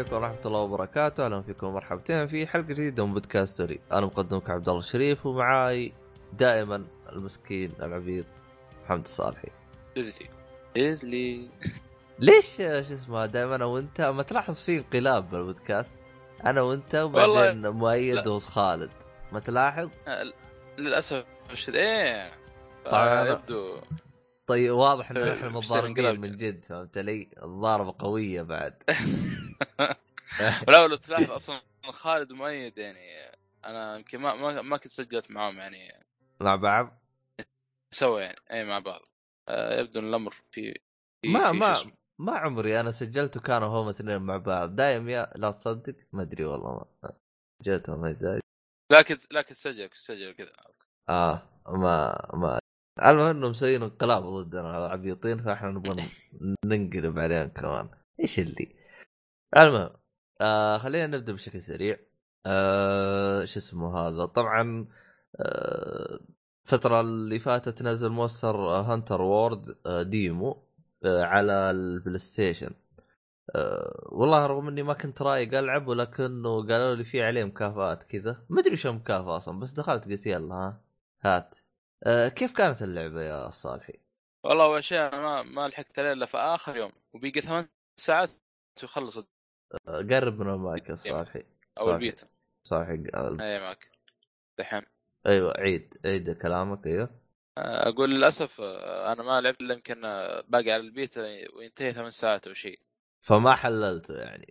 عليكم ورحمة الله وبركاته، أهلا فيكم ومرحبتين في حلقة جديدة من بودكاست ستوري، أنا مقدمك عبد الله الشريف ومعاي دائما المسكين العبيط محمد الصالحي. إزلي إزلي ليش شو اسمه دائما أنا وأنت ما تلاحظ في انقلاب بالبودكاست؟ أنا وأنت وبعدين مؤيد. وخالد، ما تلاحظ؟ للأسف الشديد إيه طبعاً. آه، يبدو طيب واضح إن إيه، إحنا متضاربين. من جد فهمت علي؟ الضاربة قوية بعد. ولا لو تلاحظ أصلا خالد ومؤيد يعني أنا يمكن ما ما, ما كنت سجلت معاهم يعني. مع بعض؟ سوا يعني اي مع بعض. آه، يبدو إن الأمر في في ما في ما. ما عمري أنا سجلت وكانوا هم اثنين مع بعض. دايم يا لا تصدق؟ ما أدري والله ما. ادري لكن لكن سجل سجل كذا آه ما ما. المهم إنهم مسويين انقلاب ضدنا العبيطين فإحنا نبغى ننقلب عليهم كمان. إيش اللي؟ المهم آه خلينا نبدأ بشكل سريع. آه شو اسمه هذا؟ طبعا آه الفترة اللي فاتت نزل Monster Hunter World آه demo آه على ال PlayStation آه والله رغم إني ما كنت رايق ألعب ولكنه قالوا لي في عليه مكافآت كذا. ما أدري شو المكافاه أصلا بس دخلت قلت يلا ها هات. آه كيف كانت اللعبة يا صالحي؟ والله أول شيء أنا ما ما لحقت عليه إلا في آخر يوم وبقي ثمان ساعات ويخلص قرب من المايك يا صالحي أو. البيت. صالحي قال- أي معك. دحين. أيوه عيد. عيد كلامك أيوه. أقول للأسف آه، أنا ما لعبت إلا يمكن آه، باقي على البيت وينتهي ثمان ساعات أو شيء. فما حللته يعني.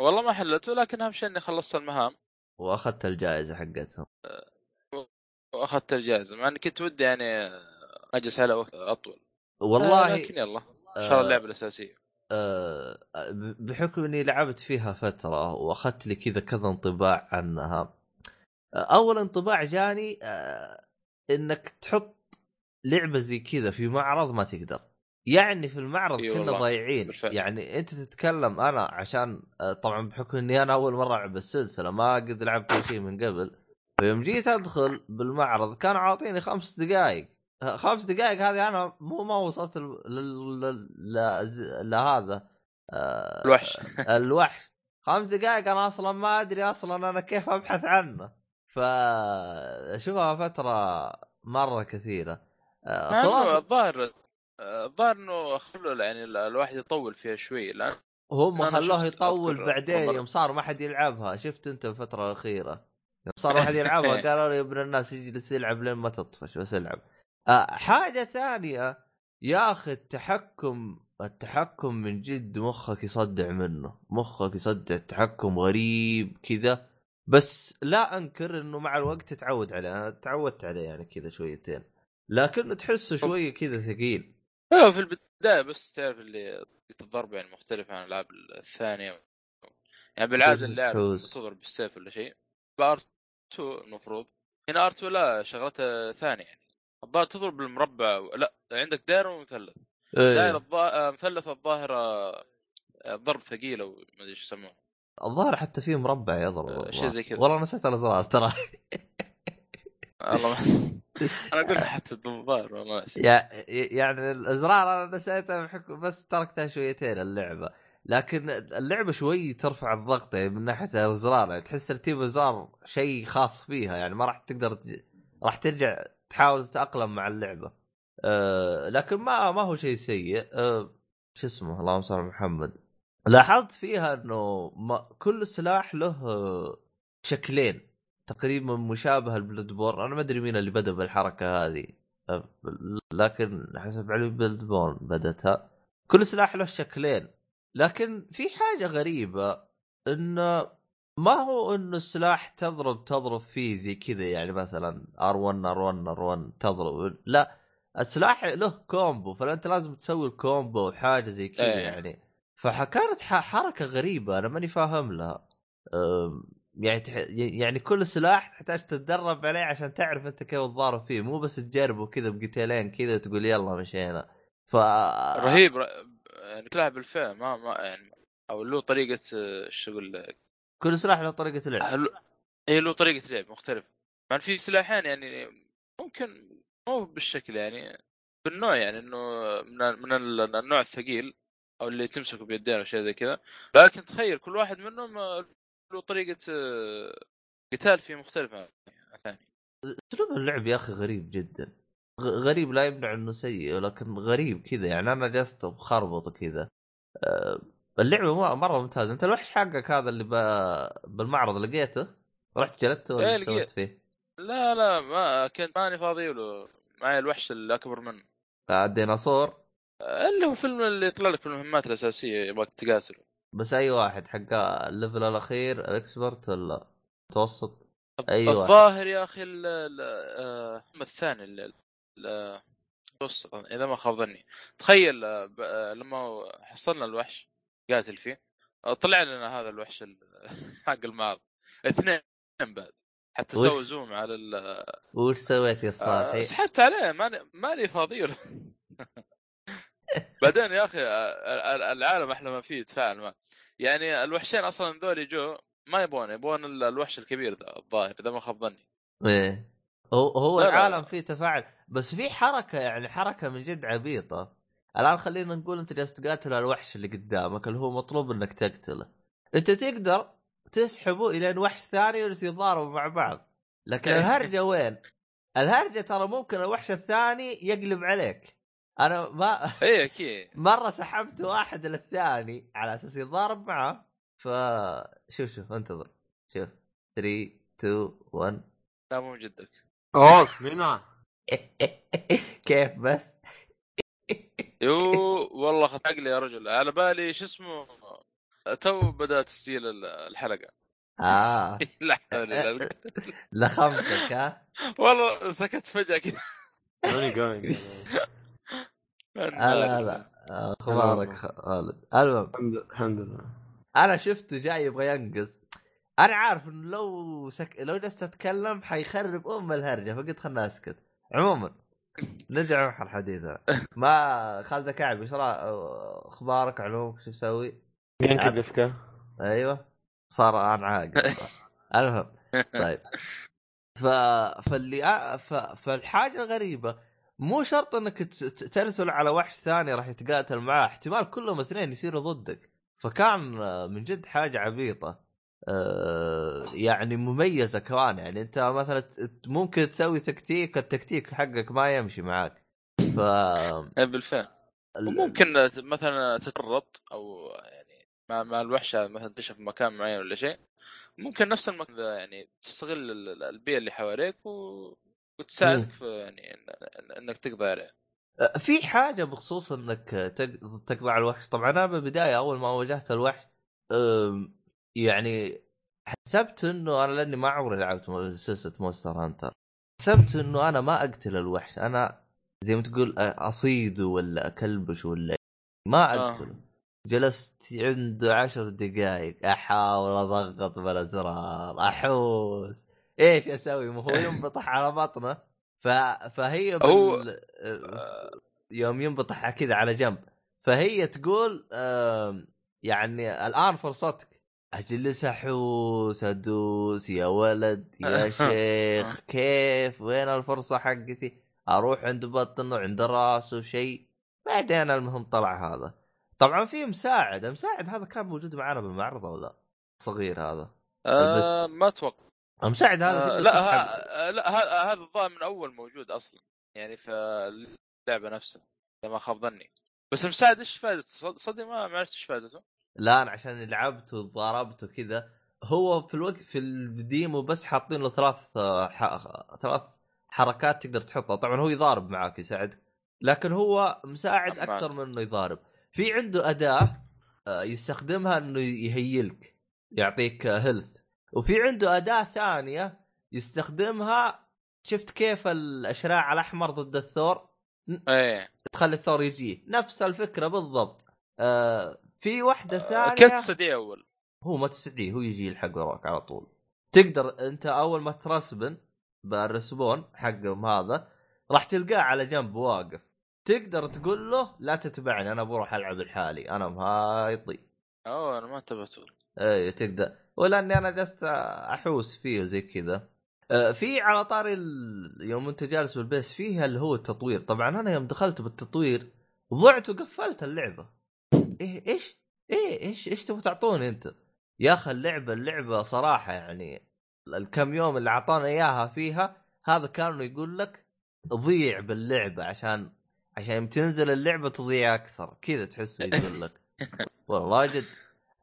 والله ما حلته لكن أهم شيء إني خلصت المهام. وأخذت الجائزة حقتهم. وأخذت الجائزة مع إني كنت ودي يعني آه، أجلس على وقت أطول. آه، والله لكن يلا. إن شاء الله اللعبه الأساسية. آه، بحكم إني لعبت فيها فترة وأخذت لي كذا كذا انطباع عنها. آه، أول انطباع جاني آه، إنك تحط لعبة زي كذا في معرض ما تقدر. يعني في المعرض كنا ضايعين. بالفعل. يعني أنت تتكلم أنا عشان آه، طبعا بحكم إني أنا أول مرة ألعب السلسلة ما قد لعبت شيء من قبل. فيوم جيت أدخل بالمعرض كانوا عاطيني خمس دقائق آه، خمس دقائق هذه أنا مو ما وصلت لهذا. آه، الوحش. الوحش. خمس دقائق أنا أصلا ما أدري أصلا أنا كيف أبحث عنه. فاشوفها فترة مرة كثيرة. آه، خلاص. الظاهر آه، الظاهر إنه خلوا يعني ال- الواحد يطول فيها شوي. لأن هم خلوه يطول بعدين. يوم صار ما حد يلعبها. شفت أنت الفترة الأخيرة؟ يوم صار ما حد يلعبها قالوا لي ابن الناس يجلس يلعب لين ما تطفش بس العب. آه، حاجة ثانية. يا أخي التحكم التحكم من جد مخك يصدع منه. مخك يصدع التحكم غريب كذا. بس لا أنكر إنه مع الوقت تتعود عليه أنا تعودت عليه يعني كذا شويتين. لكنه تحسه شوية كذا ثقيل. أيوه في البداية بس تعرف اللي الضرب يعني مختلف عن الألعاب الثانية. يعني بالعادة اللاعب. تضرب بالسيف ولا شيء. بار 2 المفروض. هنا ار 2 لا شغلتها ثانية يعني. الظاهر تضرب بالمربع لا عندك دائرة ومثلث دائرة إيه. الظا... مثلث الظاهر آه، ضرب ثقيل أو ما أدري إيش يسموه الظاهر حتى فيه مربع يضرب آه،. شيء زي كذا. والله نسيت الازرار ترى والله. أنا قلت حتى الظاهر والله يعني الازرار أنا نسيتها بحكم بس تركتها شويتين اللعبة لكن اللعبة شوي ترفع الضغط يعني من ناحية الازرار يعني تحس ترتيب الازرار شيء خاص فيها يعني ما راح تقدر راح ترجع تحاول تتأقلم مع اللعبة. أه لكن ما ما هو شيء سيء. أه شو اسمه؟ اللهم صل محمد. لاحظت فيها إنه ما كل سلاح له آه، شكلين تقريبا مشابه ال Bloodborne. أنا ما أدري مين اللي بدأ بالحركة هذه. أه، لكن حسب علي Bloodborne بدتها كل سلاح له شكلين. لكن في حاجة غريبة إنه ما هو إنه السلاح تضرب تضرب فيه زي كذا يعني مثلا R1 R1 R1 تضرب. لا السلاح له combo فأنت لازم تسوي ال combo وحاجة زي كذا إيه. يعني. فكانت حركة غريبة أنا ماني فاهم لها. يعني تح... يعني كل سلاح تحتاج تتدرب عليه عشان تعرف أنت كيف تضارب فيه. مو بس تجربه كذا بقتالين كذا تقول يلا مشينا ف رهيب ر... يعني تلعب بالفعل ما ما يعني أو له طريقة آه، إيش أقول لك كل سلاح له طريقة لعب. هي له طريقة لعب مختلفه مع في سلاحين يعني ممكن مو بالشكل يعني بالنوع يعني إنه من من ال- النوع الثقيل أو اللي تمسكه بيدين أو شيء زي كذا. لكن تخيل كل واحد منهم آه، له طريقة آه، قتال فيه مختلفه عن الثاني أسلوب اللعب يا أخي غريب جدا. غريب لا يمنع إنه سيء ولكن غريب كذا يعني. أنا جلست بخربط كذا. أه، اللعبة مرة ممتازة انت الوحش حقك هذا اللي ب... بالمعرض لقيته رحت جلدته ولا إيه، سويت. فيه؟ لا لا ما كنت ماني فاضي له معي الوحش الأكبر منه آه، الديناصور اللي هو فيلم اللي يطلع لك في المهمات الأساسية يبغاك تقاتله بس أي واحد حق الليفل الأخير الإكسبرت ولا متوسط؟ واحد. الظاهر يا أخي ال- ال- آه، الثاني ال- ال- متوسط إذا ما خاب ظني تخيل آه، آه، لما حصلنا الوحش قاتل فيه. آه، طلع لنا هذا الوحش ال- حق المعرض اثنين بعد. حتى وش- سووا zoom على ال- وش سويت يا آه، صاحي؟ سحبت عليه. ماني ماني فاضي له. بعدين يا أخي آه، ال- العالم أحلى ما فيه يتفاعل معه. يعني الوحشين أصلا ذول جو ما يبون يبون ال- الوحش الكبير ذا الظاهر إذا ما خاب ظني. إيه. هو هو. العالم فيه تفاعل بس في حركة يعني حركة من جد عبيطة. الآن خلينا نقول أنت جالس تقاتل الوحش اللي قدامك اللي هو مطلوب انك تقتله. أنت تقدر تسحبه إلى وحش ثاني يتضاربوا مع بعض. لكن الهرجة وين؟ الهرجة ترى ممكن الوحش الثاني يقلب عليك. أنا ما اي أكيد. مرة سحبت واحد للثاني على أساس يتضارب معه. ف شوف شوف انتظر. شوف. 3 2 1 لا مو جدك أوف مين كيف بس؟ يو والله خط عقلي يا رجل. على بالي شو اسمه تو بدا تسجيل ال- الحلقة. آه. لا حول ولا قوة. لخمتك ها؟ والله سكت فجأة كذا ماني جوينج لا لا أخبارك خالد؟ المهم الحمد لله. أنا شفته جاي يبغى ينقز أنا عارف إنه لو سك... لو جلست أتكلم حيخرب أم الهرجة فقلت خلنا أسكت. عموما. نرجع محور حديثنا ما خالد كعب إيش رأ- أخبارك علومك شو تسوي؟ ينكب ديسكا؟ أيوه. صار أنا عاقل. المهم طيب. ف... فاللي أ- ف... فالحاجة الغريبة مو شرط إنك ترسل على وحش ثاني راح يتقاتل معاه احتمال كلهم اثنين يصيروا ضدك. فكان آه، من جد حاجة عبيطة. آه، يعني مميزة كمان. يعني أنت مثلا ممكن تسوي تكتيك التكتيك حقك ما يمشي معاك. ف إيه بالفعل. وممكن مثلا تترط أو يعني مع, مع الوحش هذا مثلا تكتشف مكان معين ولا شيء. ممكن نفس المكان يعني تستغل ال- ال- البيئة اللي حواليك و... وتساعدك. في يعني إنك تقضي عليه في حاجة بخصوص إنك تق- تقضي على الوحش. طبعا أنا بالبداية أول ما واجهت الوحش يعني حسبت إنه أنا لأني ما عمري لعبت سلسلة Monster Hunter. حسبت إنه أنا ما أقتل الوحش. أنا زي ما تقول أصيده ولا أكلبش ولا ما آه. أقتله. جلست عنده عشر دقائق أحاول أضغط بالأزرار أحوس. إيش أسوي؟ ما هو ينبطح على بطنه. ف... فهي بال... يوم ينبطح كذا على جنب. فهي تقول يعني الآن فرصتك. اجلس احوس ادوس يا ولد يا شيخ كيف؟ وين الفرصة حقتي؟ أروح عند بطنه عند رأسه شيء. بعدين المهم طلع هذا. طبعا في مساعد المساعد هذا كان موجود معنا بالمعرض ولا صغير هذا. آه بس- ما أتوقع. المساعد هذا آه لا ها لا ها- هذا الظاهر من أول موجود أصلا يعني في اللعبة نفسها اذا ما خاب ظني. بس المساعد إيش فائدته؟ صد- صدق ما ما عرفت إيش فائدته لا أنا عشان لعبت وضربت وكذا هو في الوقت في الديمو بس حاطين له ثلاث ح... ثلاث حركات تقدر تحطها. طبعا هو يضارب معاك يساعدك لكن هو مساعد. أكثر من إنه يضارب. في عنده أداة آه، يستخدمها إنه يهيلك يعطيك هيلث وفي عنده أداة ثانية يستخدمها شفت كيف الأشراع الأحمر ضد الثور؟ إيه. تخلي الثور يجيه نفس الفكرة بالضبط. آه في واحدة ثانية. كيف تستدعي أول؟ هو ما تستدعيه هو يجي يلحق وراك على طول. تقدر أنت أول ما ترسبن بالرسبون حقهم هذا راح تلقاه على جنب واقف. تقدر تقول له لا تتبعني أنا بروح ألعب لحالي أنا مهايطي أوه أنا ما انتبهت. اي تقدر. ولأني أنا جلست أحوس فيه زي كذا. آه، في على طاري ال- يوم أنت جالس بالبيس فيها اللي هو التطوير. طبعا أنا يوم دخلت بالتطوير ضعت وقفلت اللعبة. إيه إيش؟ إيه إيش إيش تبغى تعطوني أنت؟ يا أخي اللعبة اللعبة صراحة يعني الكم يوم اللي أعطانا إياها فيها هذا كانوا يقول لك ضيع باللعبة عشان عشان تنزل اللعبة تضيع أكثر. كذا تحسه يقول لك. والله جد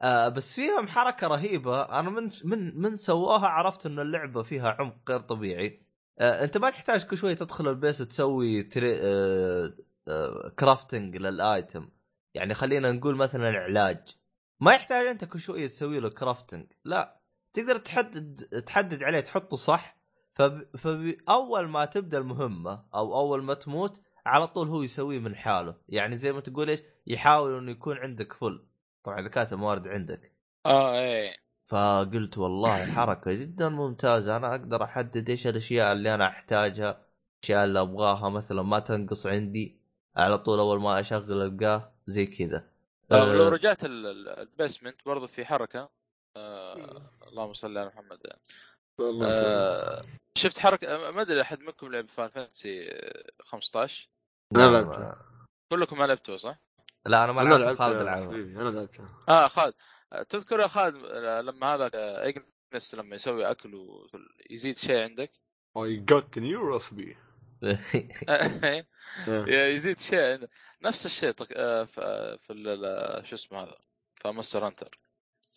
آه بس فيهم حركة رهيبة. أنا من من من سواها عرفت إن اللعبة فيها عمق غير طبيعي. آه أنت ما تحتاج كل شوي تدخل ال base تسوي تري آه آه crafting لل item. يعني خلينا نقول مثلا علاج ما يحتاج أنت كل شوية تسوي له crafting لا تقدر تحدد تحدد عليه تحطه صح فب... فاول ما تبدأ المهمة أو أول ما تموت على طول هو يسويه من حاله. يعني زي ما تقول إيش؟ يحاول إنه يكون عندك full طبعا إذا كانت الموارد عندك. آه إيه. فقلت والله حركة جدا ممتازة. أنا أقدر أحدد إيش الأشياء اللي أنا أحتاجها الأشياء اللي أبغاها. مثلا ما تنقص عندي على طول أول ما أشغل القاه زي كذا. لو أه رجعت ال- ال- ال basement برضو في حركة آه اللهم صل على محمد. آه شفت حركة ما أدري أحد منكم لعب Final Fantasy 15 أنا لا، لعبتها كلكم ما لعبتوا صح؟ لا أنا ما لعبت خالد حبيبي أنا لعبتها آه خالد. تذكر يا خالد لما هذا Ignis لما يسوي أكل ويزيد شيء عندك؟ I got the new recipe. يزيد شيء. نفس الشيء طق- آه، في شو اسمه هذا؟ في Monster Hunter.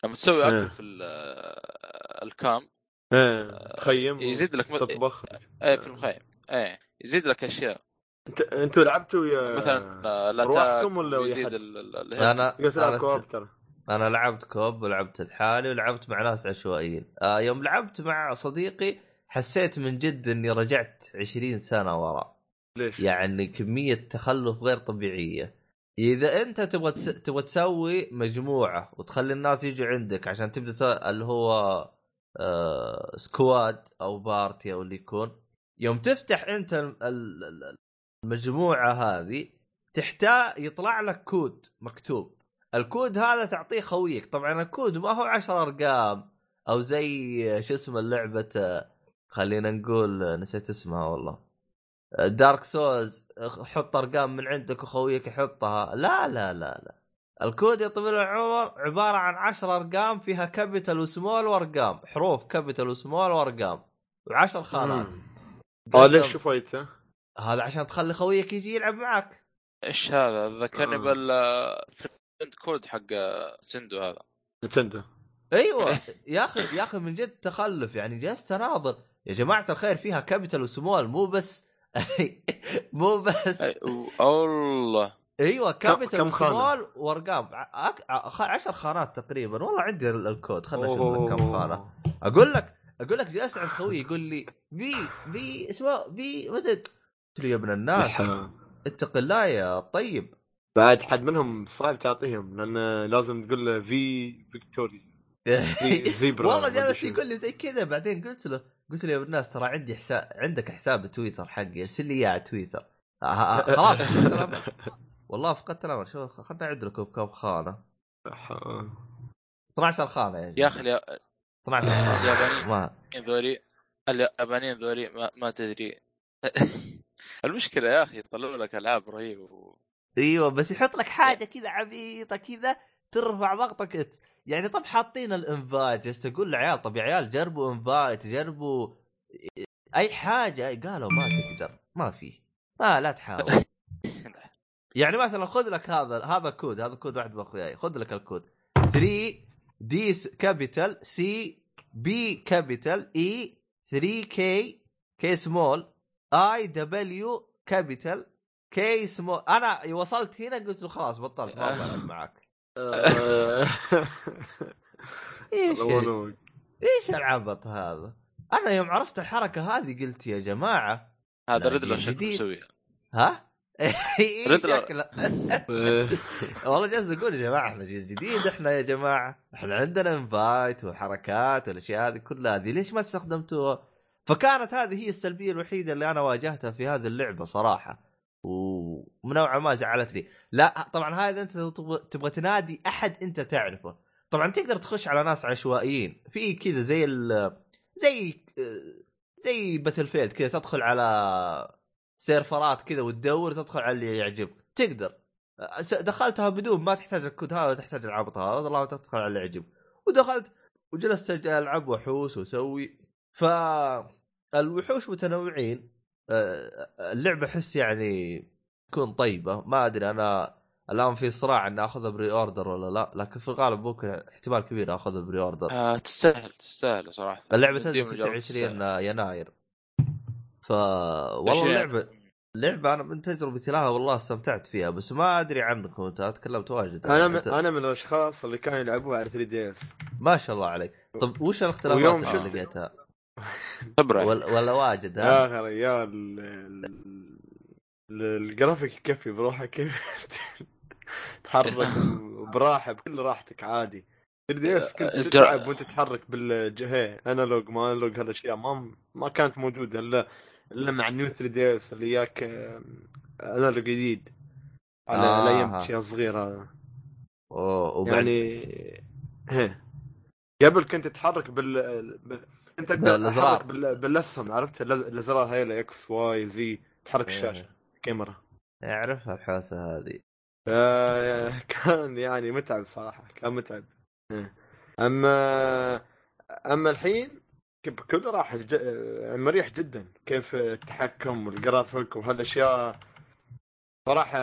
لما تسوي إيه. أكل في ال- آه، ال camp إيه تخيم يزيد لك تطبخ إيه في المخيم. إيه يزيد لك أشياء. أنت أنتوا لعبتوا ويا مثلا آه، روحكم ولا ويا يزيد حد؟ أنا أنا كواب ترى. أنا لعبت كوب ولعبت لحالي ولعبت مع ناس عشوائيين. آه يوم لعبت مع صديقي حسيت من جد إني رجعت 20 سنة وراء ليش؟ يعني كمية تخلف غير طبيعية إذا أنت تبغى. تبغى تسوي مجموعة وتخلي الناس يجوا عندك عشان تبدأ. اللي هو آه... squad أو party أو اللي يكون يوم تفتح أنت ال- ال- ال- المجموعة هذه تحتاج يطلع لك كود مكتوب الكود هذا تعطيه خويك طبعا الكود ما هو عشر أرقام أو زي شو اسمه اللعبه آه، خلينا نقول نسيت اسمها والله. Dark Souls حط أرقام من عندك وخويك يحطها. لا لا لا لا. الكود يا طويل العمر عبارة عن عشر أرقام فيها capital و small وأرقام. حروف capital و small وأرقام. وعشر خانات. آه. ليش شو فايدته؟ هذا عشان تخلي خويك يجي يلعب معك إيش هذا؟ ذكرني آه. بال friend code حق Nintendo هذا. Nintendo. أيوه. يا أخي يا أخي من جد تخلف يعني. جلست أناظر. يا جماعة الخير فيها capital و small مو بس مو بس والله أيوه كابيتال؟ وسمول وأرقام. ع- أك- ع- عشر خانات تقريبا. والله عندي ال- الكود خلنا نشوف لك كم. خانة. أقول لك أقول لك جلست عند خوي يقول لي في في اسمه في مدد قلت له يا ابن الناس اتق الله يا طيب. بعد حد منهم صعب تعطيهم لأن لازم تقول له في فيكتوري في زيبرا والله جالس. يقول لي زي كذا بعدين قلت له قلت له يا ابن الناس ترى عندي حساب عندك حساب تويتر حقي ارسل لي إياه على تويتر. آه، آه، خلاص فقدت الأمل. والله فقدت الأمل. شوف خلنا نعد لكم كم خانة. إح- 12 خانه يا يا أخي اليا- 12 خانه اليابانيين ما. ذولي اليابانيين ذولي ما, ما تدري. المشكلة يا أخي يطلعوا لك ألعاب رهيبة و... أيوه بس يحط لك حاجة كذا عبيطة كذا. ترفع ضغطك انت. يعني طب حاطين ال invite جالس تقول للعيال طب يا عيال جربوا invite جربوا اي حاجة. قالوا ما تقدر ما في. ما لا تحاول. يعني مثلا خذ لك هذا هذا كود هذا كود واحد من اخوياي خذ لك الكود. 3 D capital C B capital E 3 K K small E W capital K small أنا وصلت هنا قلت له خلاص بطلت ما معك آه. إيش والله إيش العبط هذا؟ أنا يوم عرفت الحركة هذه قلت يا جماعة هذا Riddler جديد. شكله مسويها ها؟ Riddler. إيه. والله جالس أقول يا جماعة إحنا جيل جديد إحنا يا جماعة إحنا عندنا invite وحركات والأشياء هذه كلها هذه ليش ما استخدمتوها؟ فكانت هذه هي السلبية الوحيدة اللي أنا واجهتها في هذه اللعبة صراحة ونوعا ما زعلتني لا طبعا هذا أنت تبغى تنادي أحد أنت تعرفه. طبعا تقدر تخش على ناس عشوائيين. في كذا زي ال زي زي Battlefield كذا تدخل على سيرفرات كذا وتدور تدخل على اللي يعجبك. تقدر. دخلتها بدون ما تحتاج الكود هذا تحتاج العبط هذا والله تدخل على اللي يعجب ودخلت وجلست ألعب وحوس وأسوي. ف الوحوش متنوعين. اللعبة أحس يعني تكون طيبة. ما أدري أنا الآن في صراع ان أخذها pre-order ولا لا لكن في الغالب ممكن احتمال كبير أخذها pre-order. آه تستاهل تستاهل صراحة. اللعبة تنزل ال demo جربت 26 تستاهل. يناير. ف والله. اللعبة لعبه أنا من تجربتي لها والله استمتعت فيها بس ما أدري عنكم أنت تكلمت واجد. أنا من أنت- أنا من الأشخاص اللي كانوا يلعبوها على 3 DS. ما شاء الله عليك. طب وش الاختلافات اللي لقيتها؟ خبرة. ولا, ولا واجد ها؟ يا أخي ريال ال- ال- الجرافيك يكفي بروحه كيف تحرك براحة بكل راحتك عادي. 3 DS كنت الجر- تتعب وأنت تتحرك بالجهه analog ما analog هالاشياء ما ما كانت موجودة الا إلا مع ال New 3 DS اللي ياك analog جديد. على آه. على أيام شيء صغير هذا. وبعد- يعني هي. قبل كنت تتحرك بال, بال... انت تقدر بالأزرار. تتحرك بال... بالأسهم عرفت؟ الأزرار هاي X Y زي تحرك الشاشة إيه. كاميرا أعرفها الحوسه هذه. ف- كان يعني متعب صراحة كان متعب. إيه. أما أما الحين بكل راحه ج... مريح جدا. كيف التحكم والجرافيك وهالأشياء. صراحة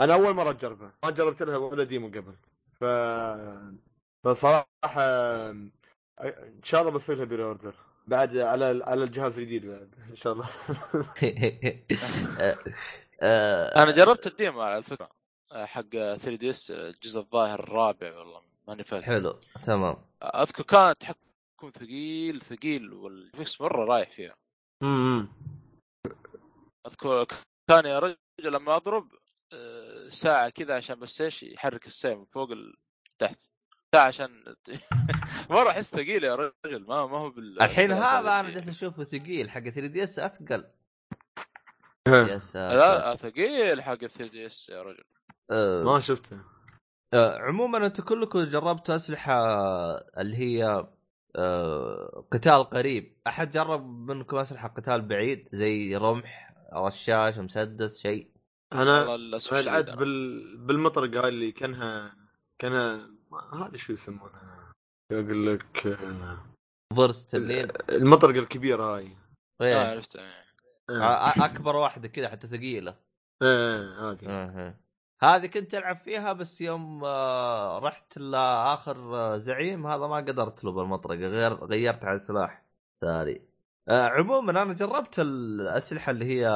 أنا أول مرة أجربها. ما جربت لها ولا demo قبل. ف فصراحة إن شاء الله بصير لها pre-order بعد على على الجهاز الجديد بعد إن شاء الله. أنا جربت ال demo على الفكرة حق 3 DS الجزء الظاهر الرابع والله ماني فاكر حلو تمام. أذكر كان التحكم ثقيل ثقيل والفيكس مرة رايح فيها. امم أذكر كان يا رجل لما أضرب آه، ساعة كذا عشان بس إيش يحرك السيف من فوق. تحت. عشان مره احس ثقيل يا رجل ما ما هو بال الحين هذا أنا جالس أشوفه ثقيل حق 3 DS أثقل. يا ساتر. لا ثقيل حق 3 DS يا رجل. آه، ما شفته. آه، عموما أنتم كلكم جربتوا أسلحة اللي هي آه، قتال قريب. أحد جرب منكم أسلحة قتال بعيد زي رمح رشاش مسدس شيء؟ أنا أنا. بال... بالمطرقة اللي كانها كانها هذه شو يسمونها أقول لك؟ آه، برست الليل المطرقة الكبيرة هاي. آه، إيه. عرفت إيه. آه. آه، أكبر واحدة كذا حتى ثقيلة. إيه هذه. كنت ألعب فيها بس يوم آه، رحت لآخر آه، زعيم هذا ما قدرت له بالمطرقة غير غيرت على سلاح ثاني. آه، عموما أنا جربت الأسلحة اللي هي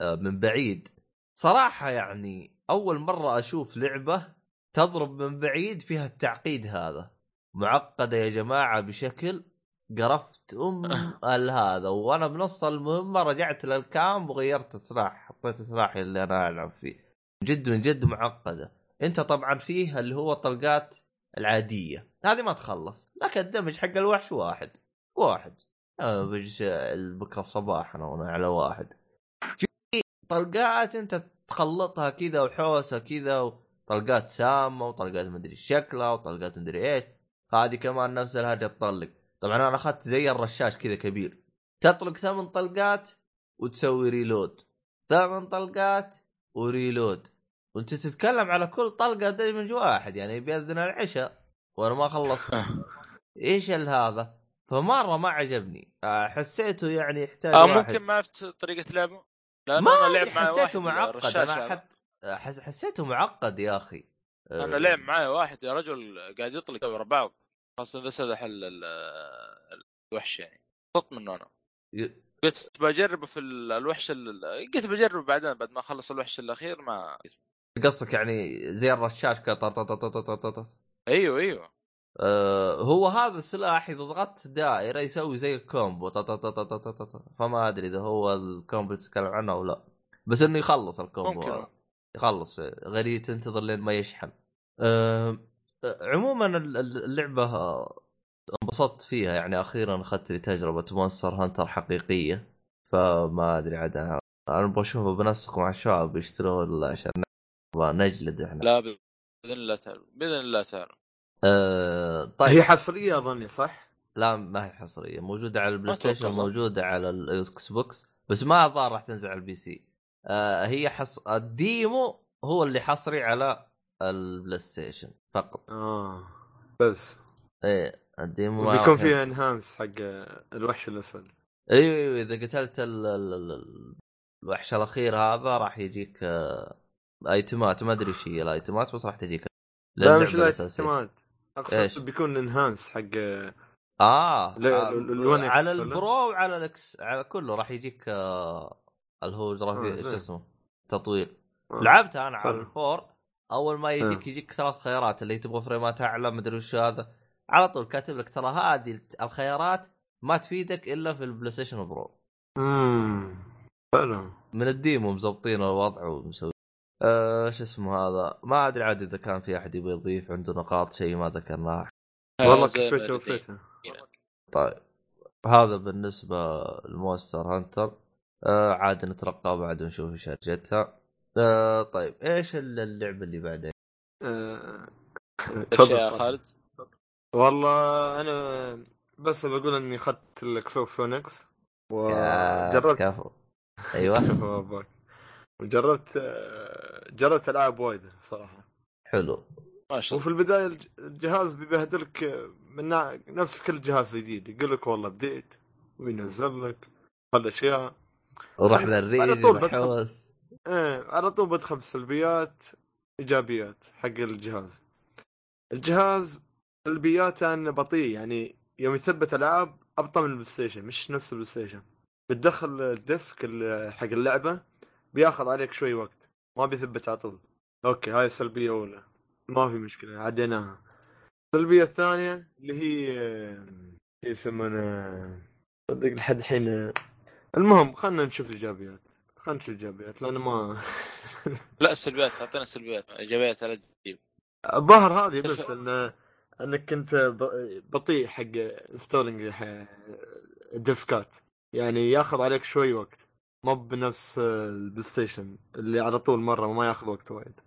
آه، من بعيد. صراحة يعني أول مرة أشوف لعبة تضرب من بعيد فيها التعقيد هذا. معقدة يا جماعة بشكل قرفت أم هذا وأنا بنص المهمة رجعت للكامب وغيرت السلاح حطيت سلاحي اللي أنا ألعب فيه. جد من جد معقدة. أنت طبعا فيه اللي هو طلقات العادية. هذه ما تخلص لكن الدمج حق الوحش واحد. واحد. بكره الصباح أنا وأنا على واحد. في طلقات أنت تخلطها كذا وحوسة كذا وطلقات سامة وطلقات مدري شكلها وطلقات مدري إيش. هذه كمان نفس الهرجه تطلق. طبعا أنا أخذت زي الرشاش كذا كبير. تطلق ثمان طلقات وتسوي ريلود ثمان طلقات وريلود وأنت تتكلم على كل طلقة دمج واحد يعني بيأذن العشاء. وأنا ما خلصت. إيش ال هذا؟ فمرة ما عجبني. حسيته يعني يحتاج آه واحد. ممكن ما عرفت طريقة لعبه؟ لأنه ما أنا لعب أدري، معي حسيته معقد. رشاش أنا هذا. حس... حسيته معقد يا أخي آه، أنا لعب معي واحد يا رجل قاعد يطلق ورا بعض خاصه اذا سدح ال- ال- الوحش يعني صدت منه أنا ي- قلت بجربه في ال- الوحش ال- قلت بجرب بعدين بعد ما اخلص الوحش الاخير ما قصدك يعني زي الرشاش كذا طر- طر- طر- طر- طر- طر- طر. أيوه أيوه آه، هو هذا السلاح اذا ضغطت دائره يسوي زي ال combo طا- طا- طا- طا- طا- طا-. فما ادري اذا هو ال combo تتكلم عنه أو لا بس انه يخلص ال combo ممكن. يخلص غريب تنتظر لين ما يشحن. آه، عموما ال- ال- اللعبة انبسطت فيها. يعني أخيرا أخذت لي تجربة Monster Hunter حقيقية فما أدري عاد أنا أنا بشوفه بنسق مع الشباب يشتروا عشان نجلد إحنا. لا بإذن الله تعالى بإذن الله تعالى آه، طيب. هي حصرية أظني صح؟ لا ما هي حصرية. موجودة على ال PlayStation. موجودة على ال Xbox بس ما الظاهر راح تنزل على ال PC هي حص ال demo هو اللي حصري على ال PlayStation فقط آه بس إيه ال demo بيكون فيها enhanced حق الوحش الاسود أيوه أيوه اذا قتلت ال... ال... ال- ال- الوحش الاخير هذا راح يجيك آه... ايتمات ما ادري إيش هي الايتمات بس راح تجيك لا مش. الايتمات؟ اقصد بيكون enhanced حق آه آه، X على؟ ال Pro وعلى ال X على كله راح يجيك آه... اللي هو راح آه،. شو اسمه تطوير. آه. لعبتها أنا على. الفور أول ما يجيك آه. يجيك ثلاث خيارات اللي تبغى فريمات أعلى مدري وش هذا. على طول كاتب لك ترى هذه الخيارات ما تفيدك إلا في ال PlayStation Pro. امم حلو. من ال demo مزبطين الوضع ومسوي. آه شو اسمه هذا؟ ما أدري عاد إذا كان في أحد يبغى يضيف عنده نقاط شيء ما ذكرناه. والله ما وفيته طيب. هذا بالنسبة ل Monster Hunter. آه عاد نترقى بعد ونشوف إيش هرجتها آه طيب إيش اللعبة اللي بعدين؟ آه، إيش تفضل يا. خالد؟ والله أنا بس بقول إني أخذت ال Xbox One X يا وجربت كفو أيوه. وجربت آه، جربت ألعاب وايد صراحة حلو ما شاء وفي الله البداية الج- الجهاز بيبهدلك من نفس كل جهاز جديد يقول لك والله update وينزل لك هالاشياء وروح على للريج طول إيه على طول بدخل بسلبيات إيجابيات حق الجهاز. الجهاز سلبياته إنه بطيء يعني يوم يثبت ألعاب أبطأ من ال PlayStation مش نفس ال PlayStation بتدخل ال disc ال- حق اللعبة بياخذ عليك شوي وقت ما بيثبت على طول. أوكي هاي السلبية اولى ما في مشكلة عديناها. السلبية الثانية اللي هي يسمونها صدق لحد الحين المهم خلينا نشوف الإيجابيات. خلينا نشوف الإيجابيات لأن ما لا السلبيات أعطينا السلبيات. إيجابيات لا تجيب الظاهر هذه بس إن إنك انت ب- بطيء حق installing الديسكات. يعني ياخذ عليك شوي وقت. مو بنفس ال PlayStation اللي على طول مرة وما ياخذ وقت وايد.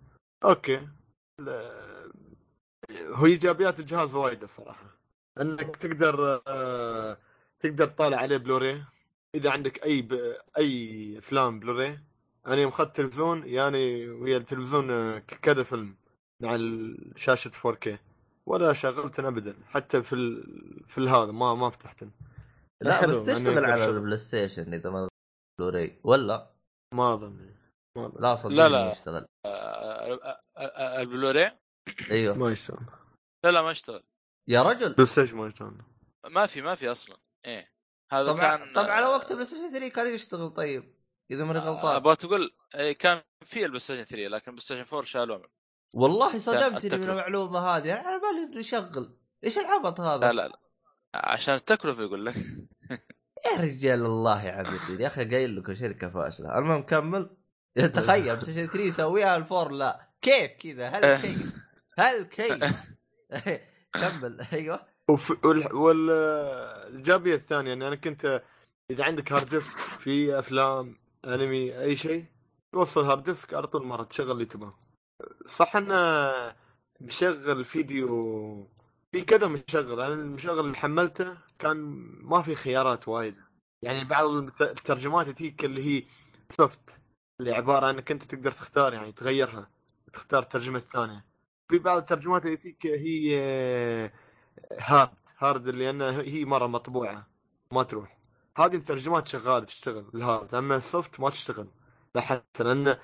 أوكي. هو إيجابيات الجهاز وايد الصراحه إنك تقدر آه، تقدر تطالع عليه بلوري. إذا عندك أي ب... أي أفلام بلوري أنا يوم اخذت تلفزيون يعني ويا التلفزيون آه، كذا فيلم مع شاشة 4K ولا شغلتن ابدا حتى في ال... في الهذا ما ما فتحتن لا بس تشتغل على. ال PlayStation إذا ما بلوراي؟ ولا؟ ما أظن. لا صدقني لا، لا. يشتغل. آه، آه، البلوري أيوه. ما يشتغل. لا لا ما اشتغل يا رجل. PlayStation ما يشتغل؟ ما في ما في أصلا. إيه. هذا طبعا كان طبعا على وقت ال PlayStation 3 كان يشتغل طيب إذا ماني آه، غلطان أبغى تقول إيه، كان في ال PlayStation 3 لكن ال PlayStation 4 شالوه. والله صدمتني من. المعلومة هذه. أنا على بالي إنه يشغل. إيش العبط هذا؟ لا لا لا. عشان التكلفة يقول لك. يا رجال الله يعبدين يا أخي قايل لكم شركة فاشلة. المهم كمل. تخيل PlayStation 3 يسويها ال four لا. كيف كذا؟ هل كيف؟ هل كيف؟ كمل. أيوه. وف... وال... الثانية إن أنا كنت إذا عندك hard disk في أفلام أنمي أي شيء توصل hard disk على طول مرة تشغل اللي تبغاه. صح إنه مشغل فيديو في كذا مشغل. أنا المشغل اللي حملته كان ما في خيارات وايد. يعني بعض الترجمات تجيك اللي هي soft اللي عبارة إنك أنت تقدر تختار يعني تغيرها تختار الترجمة الثانية. في بعض الترجمات تجيك هي hard hard اللي انها هي مرة مطبوعة ما تروح. هذه الترجمات شغالة تشتغل ال hard. أما ال soft ما تشتغل لاحظت لأن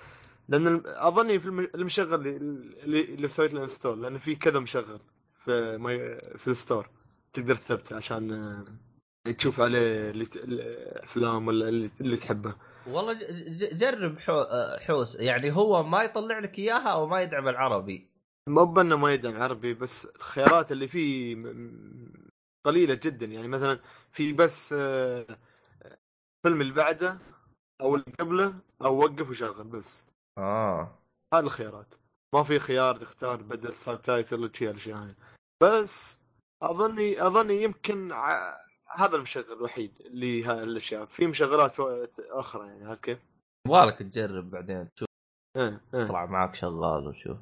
لأن أظني في الم- المشغل اللي, اللي, سويت له install لأن في كذا مشغل في مي... في ال store. تقدر تثبته عشان آه، تشوف عليه الأفلام ولا اللي, اللي تحبه. والله جرب. آه، حوس. يعني هو ما يطلع لك إياها أو ما يدعم العربي. مو بأنه ما يدعم عربي بس الخيارات اللي فيه قليلة جدا. يعني مثلا في بس آه، فيلم اللي بعده أو اللي قبله أو وقف وشغل بس. آه. هذه الخيارات. ما في خيار تختار بدل سب تايتل وشي الاشياء هاي. بس أظني أظني يمكن ع... هذا المشغل الوحيد اللي ها الاشياء في مشغلات و- أخرى يعني عرفت كيف؟ يبغالك تجرب بعدين تشوف إيه إيه. يطلع معك شغال وشوف.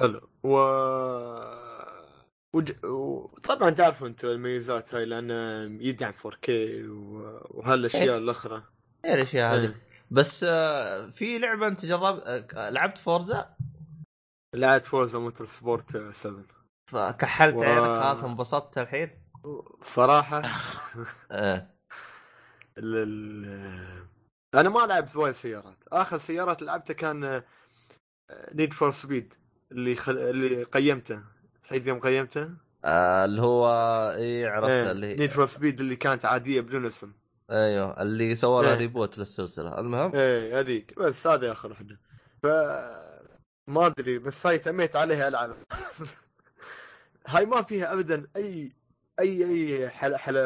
حلو. و وج... وطبعا تعرفوا أنتم الميزات هاي لأنه يدعم 4K و... وهالأشياء إيه. الأخرى. إيه الاشياء هذه. بس آه، في لعبة أنت جربت لعبت Forza؟ لعبت Forza Motorsport 7 فكحلت و- عينك خلاص انبسطت الحين؟ صراحة؟ إيه. ال أنا ما لعبت وايد سيارات. آخر سيارات لعبتها كان Need for Speed اللي خل... اللي قيمته حيث يوم قيمته؟ آه اللي هو اي عرفت اللي Need for Speed اللي كانت عادية بدون اسم. أيوه اللي سوى لها إيه. reboot للسلسلة. المهم؟ إيه هذيك. بس هذه آخر واحدة. ف ما أدري بس هاي تميت عليها العب هاي ما فيها ابدا أي أي أي حل... حل...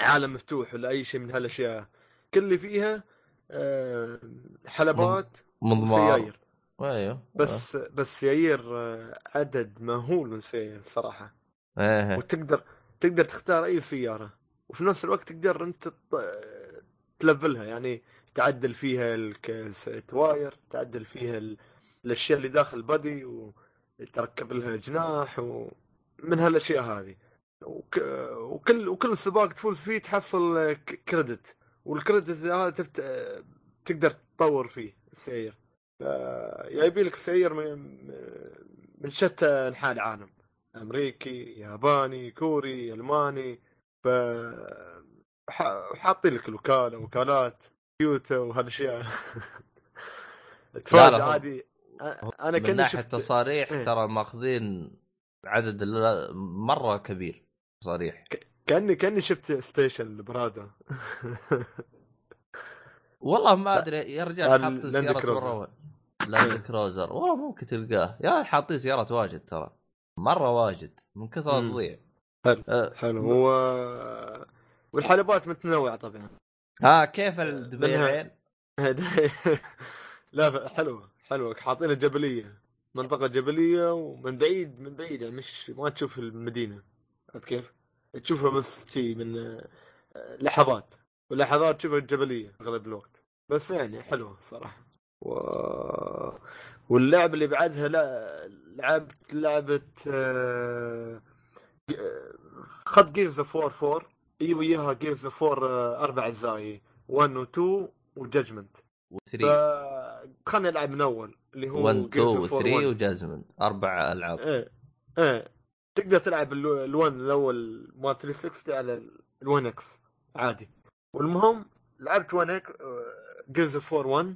عالم مفتوح ولا أي شيء من هالأشياء. كل اللي فيها آه، حلبات وسياير أيوه بس بس سيايير آه، عدد مهول من سيايير صراحة. إيه. وتقدر تقدر تختار أي سيارة وفي نفس الوقت تقدر أنت تلفلها. يعني تعدل فيها التواير تعدل فيها ال- الأشياء اللي داخل البادي وتركب لها جناح ومن هالأشياء هذه. وك... وكل وكل سباق تفوز فيه تحصل كريدت. والكريدت هذا تفت... تقدر تطور فيه السير يبي لك سير من من شتى انحاء العالم. أمريكي ياباني كوري ألماني ف حاطين لك الوكاله وكالات تويوتا وهالأشياء. تفاجئ عادي. أنا من كني ناحية شفت تصاريح إيه. ترى ماخذين عدد مرة كبير تصاريح. كأني كأني شفت ستيشن البرادا والله ما أدري يا رجال ال- حاطين. مره لاند كروزر والله ممكن تلقاه. يا حاطين سيارات واجد ترى. مرة واجد. من كثر. تضيع حلو. أه، حلو. و... والحلبات متنوعة طبعا. ها كيف الدبيعين؟ لا حلوة. حلوة. حاطينها جبليه منطقة جبلية ومن بعيد من بعيد يعني مش ما تشوف المدينة. عرفت كيف؟ تشوفها بس شي من آه، لحظات. ولحظات تشوفها الجبلية أغلب الوقت. بس يعني حلوة صراحة. و... واللعبه اللي بعدها لا لعبت لعبة آه، خد Gears of War 4 اي وياها Gears of War أربع أجزاء 1 و 2 و Judgment و3 خلينا نلعب من أول اللي هو Gears of War 1 و 2 و3. و Judgment أربع ألعاب. إيه إيه. تقدر تلعب ال1 الأول مال 360 على ال1 X عادي. والمهم لعبت 1 X Gears of War 1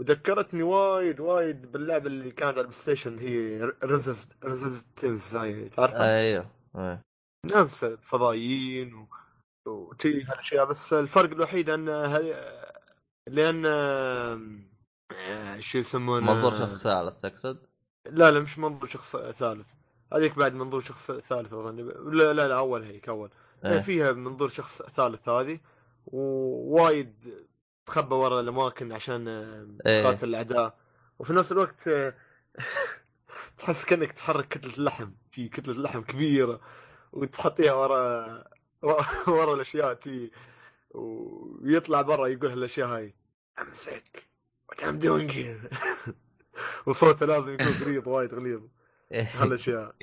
وذكرتني وايد وايد باللعبة اللي كانت على البلاي ستيشن هي Resistance هاي تعرفها؟ أيوه إيه. نفس فضائيين و... وشي هالأشياء بس الفرق الوحيد أن هي... لأن شو يسمونه منظور شخص ثالث تقصد؟ لا لا مش منظور شخص ثالث هذيك بعد منظور شخص ثالث أظن لا لا, لا أول هيك أول إيه. فيها منظور شخص ثالث هذه ووايد تخبى ورا الأماكن عشان آه، إيه. تقاتل الأعداء. وفي نفس الوقت آه، تحس كأنك تحرك كتلة لحم في كتلة لحم كبيرة وتحطيها ورا ورا الأشياء تي ويطلع برا يقول هالأشياء هاي what I'm doing here وصوته لازم يكون غليظ وايد غليظ. هالأشياء.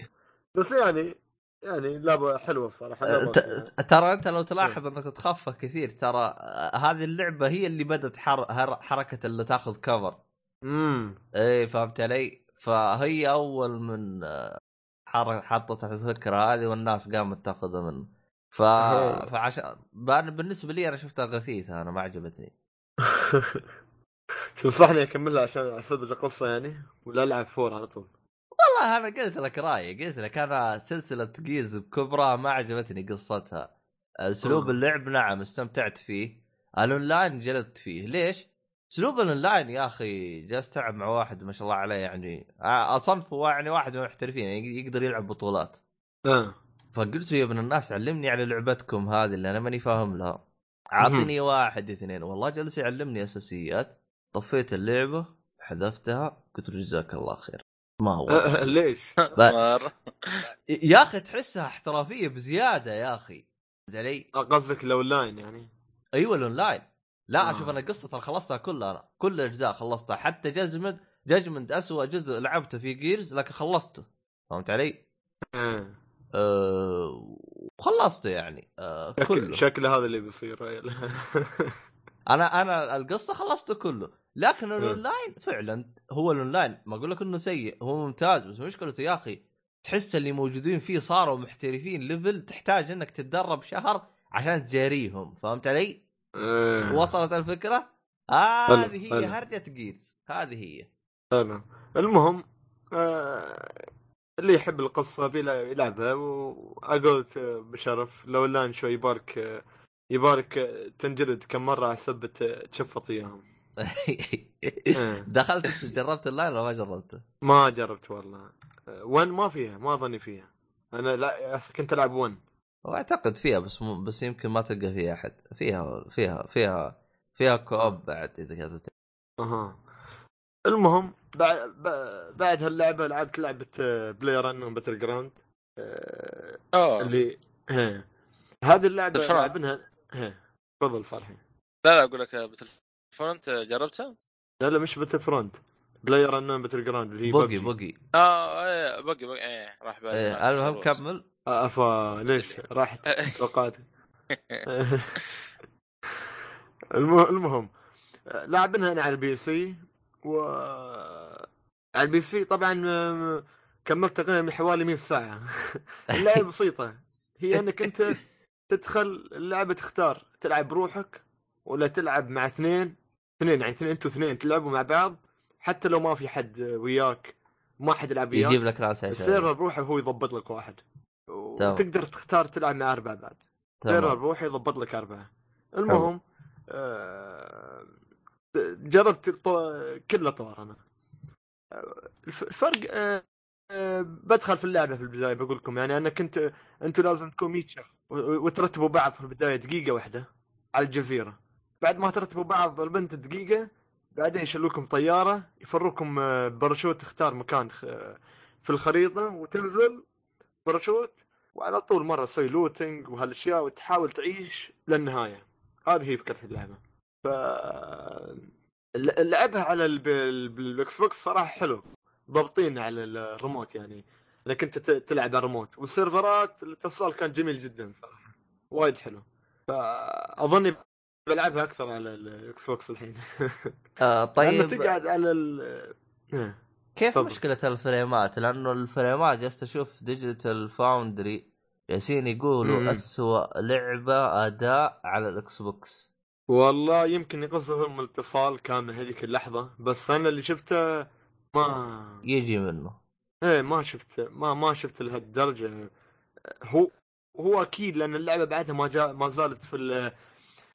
بس يعني يعني لعبه حلوة الصراحة بأس فيها. ت- ترى أنت لو تلاحظ أنك تتخفى كثير ترى آه، هذه اللعبة هي اللي بدأت حر... هر... حركة اللي تاخذ كفر امم إيه فهمت علي؟ فهي أول من حر... حطت الفكرة هذه والناس قامت تاخذها منه. ف... أها. فعشان بالنسبة لي أنا شفتها غثيثة أنا ما عجبتني. تنصحني أكملها عشان أسبب القصة يعني؟ ولا ألعب فور على طول. والله أنا قلت لك رأيي قلت لك أنا سلسلة جيز بكبرى ما عجبتني قصتها. أسلوب. اللعب نعم استمتعت فيه. الأونلاين جلدت فيه. ليش؟ أسلوب الأونلاين يا أخي جالس تلعب مع واحد ما شاء الله عليه يعني اصنفه يعني واحد من المحترفين يعني يقدر يلعب بطولات. آه. فقلت يا ابن الناس علمني على لعبتكم هذه اللي أنا ماني فاهم لها. اعطيني واحد اثنين. والله جلس يعلمني أساسيات. طفيت اللعبة حذفتها قلت له جزاك الله خير. ما هو. ليش؟ يا أخي تحسها احترافية بزيادة يا أخي. فهمت علي؟ آه، قصدك الاونلاين يعني. أيوه الاونلاين لا آه. أشوف أنا قصة ترى خلصتها كلها أنا. كل الاجزاء خلصتها. حتى Judgment Judgment اسوء جزء لعبته في Gears لكن خلصته. فهمت علي؟ آه. أه... وخلصته يعني. أه... شكل كله. شكل هذا اللي بيصير. أنا أنا القصة خلصته كله. لكن الأونلاين فعلا هو الأونلاين ما أقول لك إنه سيء هو ممتاز بس مشكلته يا أخي تحس اللي موجودين فيه صاروا محترفين level تحتاج إنك تتدرب شهر عشان تجاريهم فهمت علي؟ إيه. وصلت الفكرة؟ هذه هي حلو. هرجة جيتس هذه هي حلو المهم آه اللي يحب القصة يلعبها واقول بشرف لو لأن شوي يبارك يبارك تنجلد كم مرة على سبة آه، تشفط اياهم إيه. دخلت جربت اللاين ولا ما جربته؟ ما جربت والله. آه، one ما فيها ما ظني فيها. أنا لا كنت ألعب one واعتقد فيها بس م... بس يمكن ما تلقى فيها أحد. فيها فيها فيها فيها co-op بعد إذا كانت أها. المهم بعد بعد هاللعبة لعبت لعبة PlayerUnknown's Battlegrounds آه اللي ها. هذه اللعبة. لعبناها ها. تفضل صالحي لا لا أقول لك Battlefront جربتها؟ لا لا مش Battlefront. PlayerUnknown's Battlegrounds اللي هي PUBG PUBG. PUBG آه إيه PUBG PUBG إيه راح بالي إيه، مع المهم. كمل؟ آه، افا ليش؟ راحت توقعت. الم- المهم لاعبينها أنا على ال PC و على ال PC طبعا كملت تقريبا من حوالي 100 ساعة. اللعبة بسيطة. هي إنك أنت تدخل اللعبة تختار تلعب بروحك ولا تلعب مع اثنين اثنين يعني اثنين أنتوا اثنين تلعبوا مع بعض حتى لو ما في حد وياك ما حد يلعب وياك يجيب لك ناس ال server بروحه هو يضبط لك واحد. وتقدر تختار تلعب مع أربعة بعد. server تمام بروحه يضبط لك أربعة. المهم آه جربت الطو... كل الاطوار أنا. الف- الفرق آه آه بدخل في اللعبة في البداية بقول لكم يعني أنا كنت أنتم لازم تكون 100 شخص وترتبوا بعض في البداية دقيقة واحدة على الجزيرة. بعد ما ترتبوا بعض البنت دقيقه بعدين يشلوكم طيارة يفروكم آه، باراشوت تختار مكان خ- في الخريطة وتنزل باراشوت وعلى طول مرة تسوي looting وهالأشياء وتحاول تعيش للنهاية. هذه هي فكرة اللعبة. ف لعبها على ال Xbox صراحة حلو. ضابطين على الريموت يعني. انك انت تلعب على الريموت. والسيرفرات الاتصال كان جميل جدا صراحة. وايد حلو. فاظني بلعبها أكثر على ال Xbox الحين آه طيب طيب تقعد على ال إيه. كيف تفضل. مشكلة الفريمات؟ لأنه الفريمات جلست أشوف Digital Foundry جالسين يقولوا مم. اسوء لعبة أداء على ال Xbox والله يمكن يقصدهم الاتصال كان من هذيك اللحظة بس أنا اللي شفته ما يجي منه إيه ما شفت ما ما شفت لهالدرجة هو هو أكيد لأن اللعبة بعدها ما جاء ما زالت في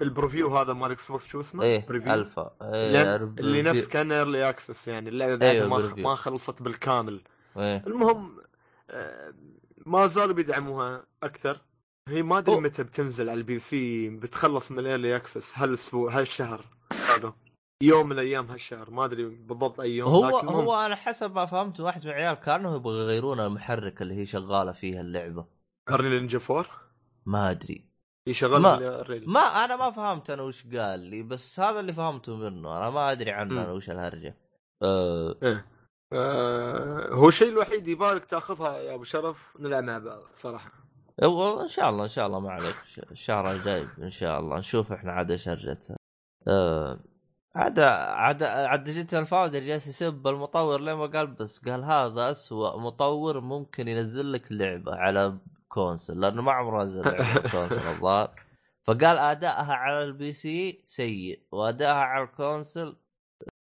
ال- في ال preview هذا مال Xbox شو اسمه؟ إيه preview. alpha. إيه لأن اللي نفس. كان early access يعني اللعبه أيوة، ما preview. ما خلصت بالكامل. إيه. المهم آه، ما زالوا بيدعموها أكثر. هي ما أدري متى بتنزل على ال PC بتخلص من ال early access هالأسبوع هالشهر. هذا. يوم من الأيام هالشهر ما أدري بالضبط أي يوم هو هو أنا حسب ما فهمت واحد من العيال كانوا يبغوا يغيرون المحرك اللي هي شغالة فيها اللعبة. ارني نينجا 4 ما أدري. هي شغال ما-. ما أنا ما فهمت أنا وش قال لي بس هذا اللي فهمته منه. أنا ما أدري عنه. أنا وش الهرجة. أه إيه. آه هو الشيء الوحيد يبارك تاخذها يا أبو شرف نلعب مع بعض صراحة. والله إن شاء الله إن شاء الله ما عليك. الشهر الجاي إن شاء الله. نشوف إحنا عاد إيش هرجتها. أه عاد عاد عاد Digital Foundry جالس يسب المطور لين ما قال بس قال هذا أسوأ مطور ممكن ينزل لك لعبة على console لأنه ما عمره نزل console الظاهر. فقال أدائها على ال PC سيء وأدائها على ال console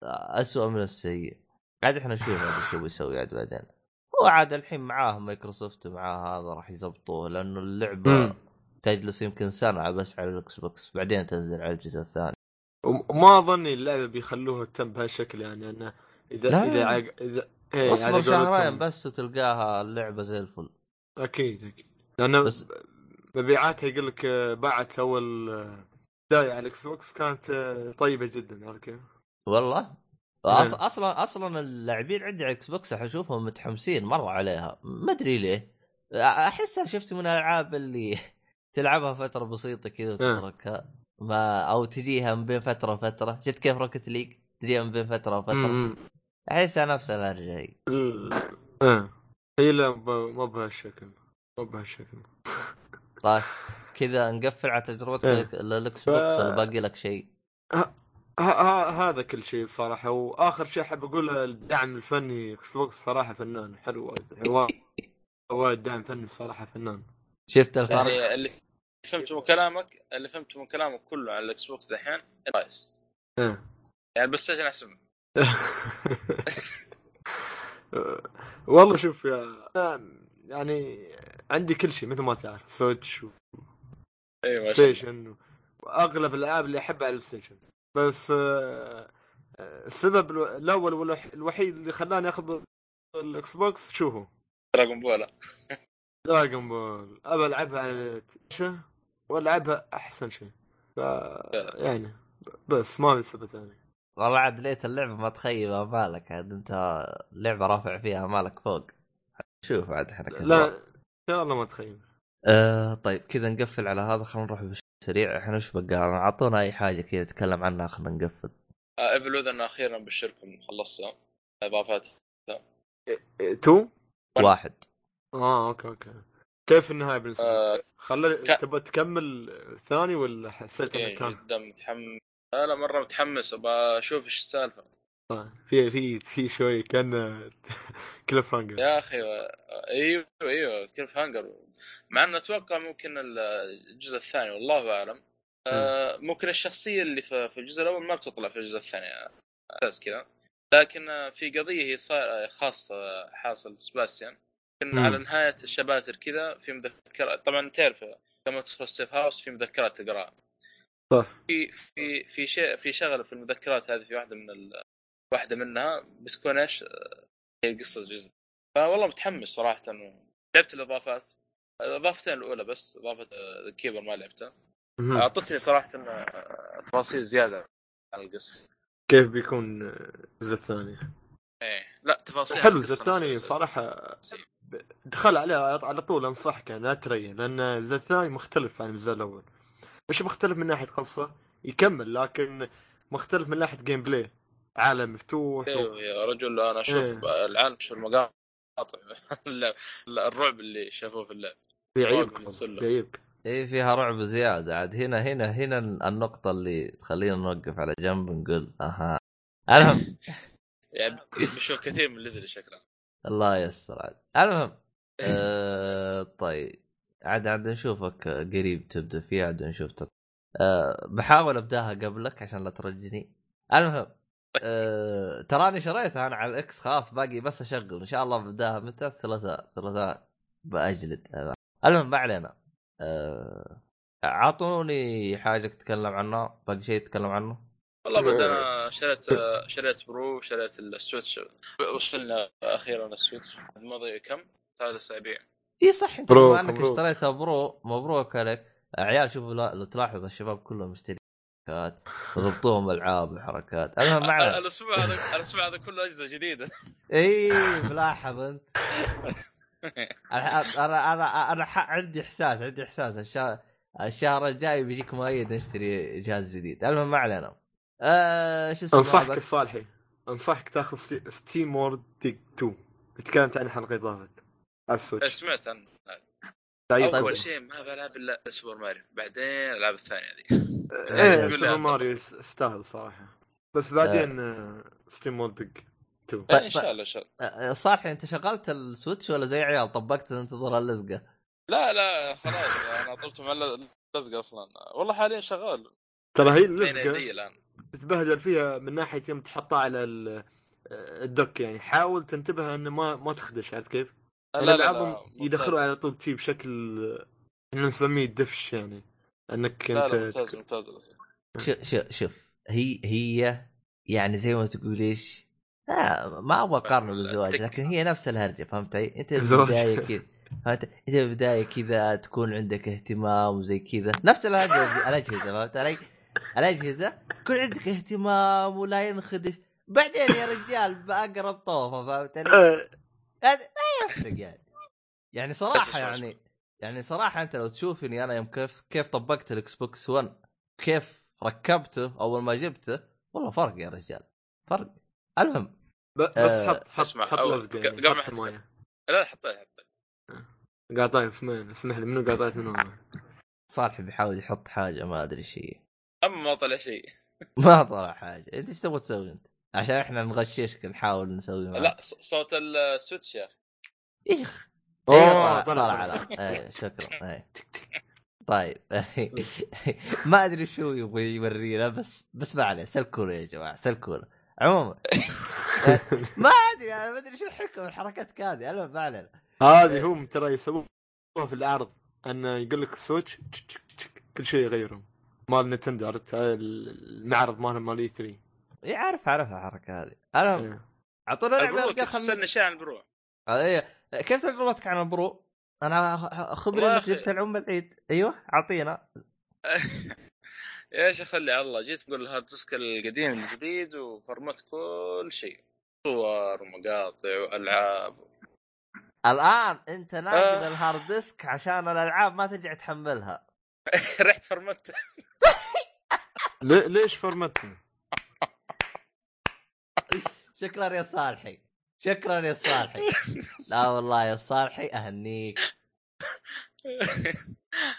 أسوأ من السيء. عاد إحنا نشوف هذا شو بيسوي عاد بعدين. هو عاد الحين معاه مايكروسوفت معاه هذا راح يزبطوه لأنه اللعبة. تجلس يمكن سنة بس على ال Xbox بعدين تنزل على الجزء الثاني. وما أظني اللعبة بيخلوها تم بهالشكل يعني انه اذا لا. إذا عق... اذا إيه أصبر على شهرين بس وتلقاها اللعبة زي الفل. أكيد أكيد. لأنه بس- مبيعاتها يقول لك آه، باعت أول بدايه على ال Xbox كانت آه، طيبة جدا عارف كيف؟ والله؟ أص... نعم. أصلا أصلا اللاعبين عندي على Xbox أشوفهم متحمسين مرة عليها. ما أدري ليه. أحسها شفت من الألعاب اللي تلعبها فترة بسيطة كذا وتتركها. ما أو تجيها من بين فترة وفترة. شفت كيف Rocket League تجيها من بين فترة وفترة. أحسها نفس الهرجه هي ال- آه هي لا مو بهالشكل. مو بهالشكل طيب كذا نقفل على تجربتك إيه. لل X ف- box ولا باقي لك شيء؟ ه- ه- هذا كل شيء صراحة وآخر شيء أحب اقوله الدعم الفني Xbox صراحة فنان حلو وايد وايد- وايد دعم فني صراحة فنان شفت الفرق؟ يعني اللي فهمته من كلامك اللي فهمته من كلامك كله على ال Xbox دحين كويس إيه. يعني ال PlayStation احسن والله شوف يا يعني عندي كل شيء مثل ما تعرف Switch أيوه ما شاء الله Station واغلب الألعاب اللي أحبها على Station بس آه، آه، السبب الو- الأول والوح- الوحيد اللي خلاني أخذ ال Xbox شو هو؟ Dragon Ball Dragon Ball أبى ألعبها على وألعبها أحسن شيء. ف يعني بس ما في سبب ثاني. والله عاد ليت اللعبة ما تخيب امالك عاد أنت لعبة رافع فيها امالك فوق. شوف عاد إحنا. لا شاء الله ما تخيل آه طيب كذا نقفل على هذا. خلينا نروح بشكل سريع. إحنا وش بقى؟ أعطونا أي حاجة كذا نتكلم عنها خلينا نقفل. Evil Within أخيرا بشركم خلصتها اضافات تو؟ واحد. آه أوكي أوكي. كيف النهاية بالنسبة لك؟ آه خلي ك- تبغى تكمل ثاني ولا حسيت انه إيه، كان؟ جدا متحمس. لا لا مرة متحمس. أبغى أشوف إيش السالفة. آه، في في في شوي كان cliffhanger. يا أخي أيوه أيوه cliffhanger. مع إنه أتوقع ممكن الجزء الثاني والله أعلم. آه، ممكن الشخصية اللي في الجزء الأول ما بتطلع في الجزء الثاني أساس كذا. لكن آه، في قضية هي صار خاصة حاصل سباستيان مم. على نهاية الشباتر كذا في مذكرات طبعا تعرف لما تدخل السيف هاوس في مذكرات تقراها. صح. في في في شيء في شغلة في المذكرات هذه في واحدة من. واحدة منها بتكون إيش؟ آه، هي قصة الجزء فوالله متحمس صراحة لعبت الإضافات. الإضافتين الأولى بس إضافة آه، ال Keeper ما لعبتها. أعطتني صراحة آه، تفاصيل زيادة عن القصة. كيف بيكون الجزء الثاني؟ إيه لا تفاصيل حلو الجزء الثاني. صراحة دخل عليه على طول أنصحك يعني لا تريح لأن الجزء الثاني مختلف عن الجزء الأول. مش مختلف من ناحية قصة يكمل لكن مختلف من ناحية gameplay عالم مفتوح و... أيوه يا رجل أنا أشوف إيه. العالم شو المقاطع. الرعب اللي شافوه في اللعب. يتصل. بيعيبك اي فيها رعب زيادة. عاد هنا هنا هنا النقطة اللي تخلينا نوقف على جنب نقول أها. المهم. يعني بشوف كثير من ليزلي شكله. الله يستر عاد. المهم آه طيب. عاد عاد نشوفك قريب تبدأ فيها عاد نشوف تط... آه بحاول أبدأها قبلك عشان لا ترجني. المهم آه تراني شريتها أنا على ال X خلاص باقي بس أشغل. إن شاء الله ببداها متى؟ الثلاثاء الثلاثاء بأجلد. هذا المهم ما علينا. آه أعطوني حاجة تتكلم عنها؟ باقي شيء تتكلم عنه؟ والله بعد أنا شريت شريت Pro شريت ال Switch. وصلنا أخيرا ال Switch. الماضي كم؟ ثلاث أسابيع. إي صح أنت بما أنك. اشتريتها Pro مبروك عليك. عيال شوفوا لو تلاحظ الشباب كلهم مشترين. حركات وضبطوهم ألعاب وحركات المهم ال- معنا الأسبوع هذا الأسبوع هذا كله أجهزة جديدة. إي ملاحظ أنت. أنا أنا أنا ح- عندي إحساس عندي إحساس. الشهر الشهر الجاي بيجيك مؤيد نشتري جهاز جديد. المهم ما علينا. آه شو اسمه أنصحك؟ الصالحي أنصحك تاخذ Stea- SteamWorld Dig 2 تكلمت عن حلقة إضافة. سمعت عنه تعيد أول طيب. شيء ما بلعب إلا Super Mario بعدين الالعاب الثانية ذي إيه Super. Mario يس- يستاهل صراحة. بس بعدين آه، SteamWorld Dig 2 طيب، إن شاء الله إن شاء الله. آه، صالح أنت شغلت ال Switch ولا زي عيال؟ طبقت تنتظر اللزقة. لا لا خلاص أنا طلبت مع اللزقة أصلا. والله حاليا شغال. ترى هي اللزقة تتبهدل فيها من ناحية يوم تحطها على ال- آه، ال dock يعني. حاول تنتبه إنه ما ما تخدش عرفت كيف؟ لا يعني بعضهم. يدخلوا على طول تي بشكل إحنا نسميه دفش يعني انك لا انت لا ممتاز ممتاز. شوف شوف شوف هي هي يعني زي ما تقول إيش آه ما أبغى اقارنه بالزواج لكن هي نفس الهرجة فهمت علي؟ أنت زواج. بالبدايه كذا فهمت أنت بالبدايه كذا تكون عندك اهتمام وزي كذا نفس الهرجة الأجهزة فهمت علي؟ الأجهزة يكون عندك اهتمام ولا ينخدش بعدين يا رجال بأقرب طوفة فهمت علي؟ آه، هذا ما يفرق يعني يعني صراحة يعني يعني صراحة أنت لو تشوفني أنا يوم كيف كيف طبقت ال Xbox 1 كيف ركبته أول ما جبته والله فرق يا رجال فرق. المهم بس آه، حط حط اسمع، يعني قبل ما حط لا لا حطيت حطيت قاطعين اسمين اسمح لي منو قاطعت منو؟ صالح بيحاول يحط حاجة ما أدري شيء أما ما طلع شيء ما طلع حاجة. إنت إيش تبغى تسوي أنت؟ عشان إحنا نغششك نحاول نسوي معك. لا ص- صوت السويتش يا أخي. إيش؟ أوه أيوه طلع, على إيه شكرا إيه. طيب ما أدري شو يبغى يورينا بس بس ما عليه سلكونا يا جماعة سلكونا عموما ما أدري أنا ما أدري شو الحكم الحركات هذه أنا ما علينا هذه هم ترى يسووها في العرض انه يقول لك ال Switch تش- تش- تش- كل شيء يغيرهم. مال Nintendo عرفت؟ المعرض مالهم مال E 3 إي عارف عارفها الحركة هذه أنا. اعطونا لعبه كيف تستنى شيء عن ال Pro إيه كيف تجربتك عن ال Pro؟ أنا خبري إنك. جبت العم العيد أيوه أعطينا يا شيخ خلي على الله جيت تقول ال hard disk القديم الجديد وفرمت كل شيء صور ومقاطع وألعاب الآن أنت ناقد آه. ال hard disk عشان الألعاب ما ترجع تحملها رحت فرمت لي- ليش فرمتهم؟ شكرا يا صالحي. شكرا يا صالحي. لا والله يا صالحي أهنيك.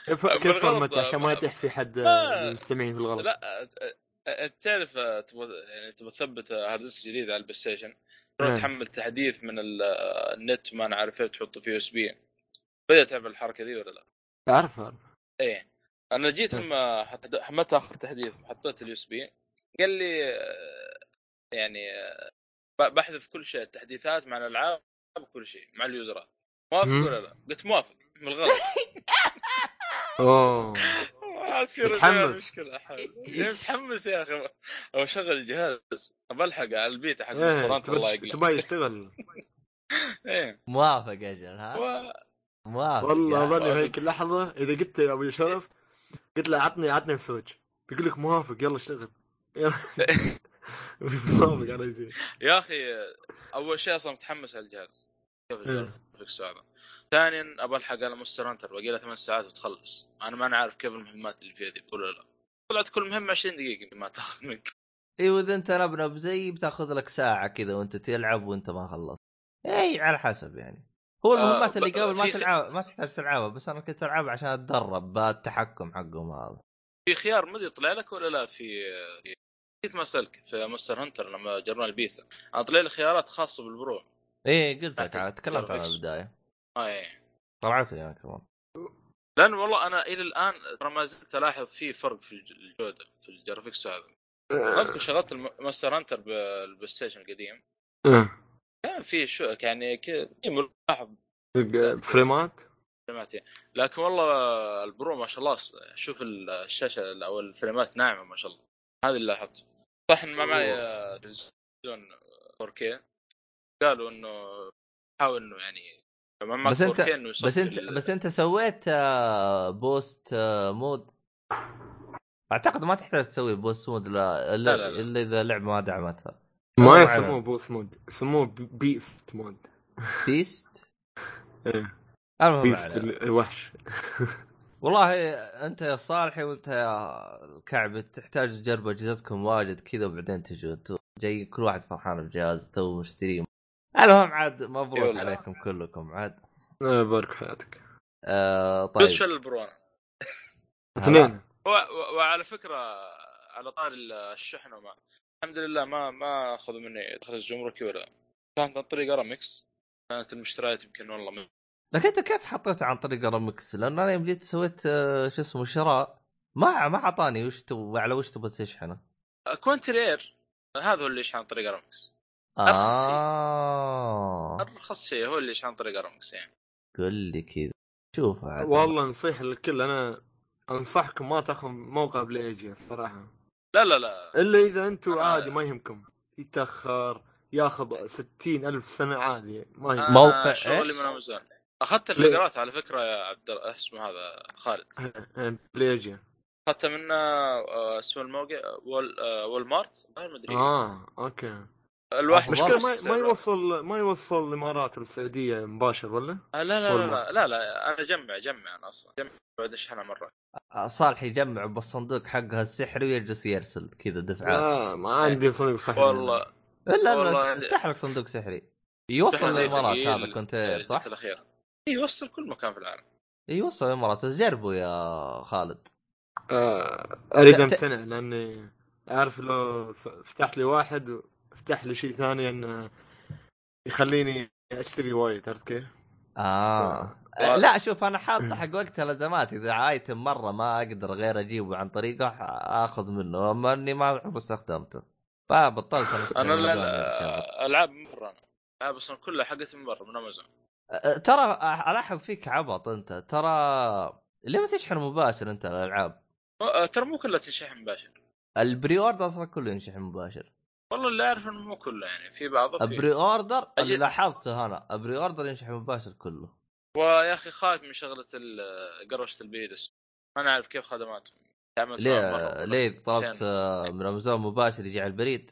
كيف كيف عشان ما يطيح في حد المستمعين في الغلط؟ لا انت تعرف تبغى يعني تبغى تثبت hard disk جديد على ال PlayStation؟ تروح نعم. تحمل تحديث من ال- النت ما أنا عارف إيه تحطه في USB. بدأت تعمل الحركة ذي ولا لا؟ أعرف أعرف. إيه. أنا جيت نعم. لما حملت آخر تحديث وحطيت ال USB. قال لي يعني ب- بحذف كل شيء التحديثات مع الألعاب وكل شيء مع اليوزرات. موافق. ولا لا؟ قلت موافق من الغلط. أوه. اصير حال إيه، متحمس يا أخي. أو أشغل الجهاز. بلحق على البيتا حق إيه الرestaurant الله يقلع تبغى يشتغل. إيه. موافق أجل ها؟ و... موافق والله. اظني في هيك اللحظة. إذا قلت يا أبو شرف قلت له عطني عطني السويتش. بيقول لك موافق يلا اشتغل. يا أخي أول شيء أصلا متحمس على الجهاز. كيف إيه. هذا ثانيا ابى ألحق على مونستر هانتر باقي لها ثمان ساعات وتخلص. أنا ما أنا عارف كيف المهمات اللي فيها دي تقول ولا لا. طلعت كل مهمة 20 دقيقة ما تاخذ منك. أيوه اذا أنت noob زيي بتاخذ لك ساعة كذا وأنت تلعب وأنت ما خلصت. اي على حسب يعني. هو آه، المهمات اللي قبل ما تلعب ما تحتاج تلعبها بس أنا كنت ألعبها عشان أتدرب بالتحكم حقهم هذا. في خيار مدري طلع لك ولا لا؟ في ما اسالك في Monster Hunter لما جربنا البيتا أنا طلع لي خيارات خاصة بال Pro إيه قلت لك تكلمت عن. البدايه آه إيه. طلعت لي أنا كمان. لأن والله أنا إلى الآن ترى ما زلت ألاحظ في فرق في الج- الجودة في ال graphics هذا. اذكر شغلت الم- Monster Hunter بال PlayStation القديم. إيه. كان في شو يعني كذا ملاحظ. فريمات؟ فريمات لكن والله ال Pro ما شاء الله شوف الشاشة أو الفريمات ناعمة ما شاء الله. هذا اللي لاحظته. صح إن ما معي تلفزيون 4K قالوا إنه حاول إنه يعني ما معك بس أنت 4K إنه يصفي بس أنت ال- بس أنت سويت آه، boost آه، mode أعتقد ما تحتاج تسوي boost mode لا إلا لا، لا، لا. إلا إذا اللعبه ما دعمتها ما ما يسموه أعلم. boost mode يسموه beast mode beast. المهم beast. الوحش والله انت يا صالحي وانت يا الكعب تحتاج تجربوا اجهزتكم واجد كذا وبعدين تجوا أنتوا جاي كل واحد فرحان بجهاز تو مشتريه المهم عاد مبروك والله. عليكم كلكم عاد. الله يبارك في حياتك. آه طيب. شو ال Pro أنا اثنين. وعلى فكرة على طار الشحن وما. الحمد لله ما ما أخذوا مني تخرج جمركي ولا. كانت عن طريق ارامكس كانت المشتريات يمكن والله من لكن أنت كيف حطيت عن طريق ارامكس؟ لأن أنا يوم جيت سويت آه، شو اسمه شراء ما ما اعطاني وش تبغى على وش تبغى تشحنه؟ كوينتري اير هذا هو اللي يشحن عن طريق ارامكس أرخص شيء. آه أرخص شيء هو اللي يشحن عن طريق ارامكس يعني قل لي كذا شوف عاد والله نصيحه للكل أنا أنصحكم ما تاخذ موقع بلاي ايجي الصراحه لا لا لا إلا إذا أنتم أنا- عادي ما يهمكم يتأخر ياخذ ستين ألف سنة عادي ما يهم. أنا موقع شغلي؟ من أمازون أخذت الفقرات على فكرة يا عبد اسمه هذا؟ خالد. بلاي ايجي اخذتها من آه، اسمه الموقع وول آه، وول مارت ما أدري. آه أوكي. الواحد. مشكلة ما, ما يوصل ما يوصل الإمارات والسعوديه مباشر ولا؟ آه، لا لا لا وول لا لا, لا أنا جمع جمع أنا أصلا. جمع بعد اشحنها مرة. آه، صالح يجمع بالصندوق حقها السحري ويجلس يرسل كذا دفعات. لا ما عندي صدق صحيح والله. الا عندي- افتح لك صندوق سحري. يوصل الإمارات هذا كونتينر صح؟ الاخير يوصل كل مكان في العالم. يوصل الامارات جربوا يا خالد. آه أريد أمتنع لأني عارف لو فتحت لي واحد وفتح لي شيء ثاني انه يخليني أشتري وايد عرفت كيف؟ آه. آه. لا شوف أنا حاط حق وقت الازمات إذا ايتم مرة ما أقدر غير أجيبه عن طريقه أخذ منه. أما إني ما عمري استخدمته. فبطلت أنا لا ألعاب من برا ألعاب أصلا كلها حقتي من برا من أمازون. ترى ألاحظ فيك عبط أنت. ترى ليه ما تشحن مباشر أنت الالعاب؟ أه، ترى مو كلها تنشحن مباشر. ال pre-order ترى كله ينشحن مباشر. والله اللي اعرف إنه مو كله يعني في بعضه في ال pre order اللي أجل- لاحظته أنا ال pre-order ينشحن مباشر كله. ويا أخي خايف من شغلة قروشه البريد ما نعرف كيف خدماتهم ليه. ليه طلبت من أمازون مباشر يجي على البريد؟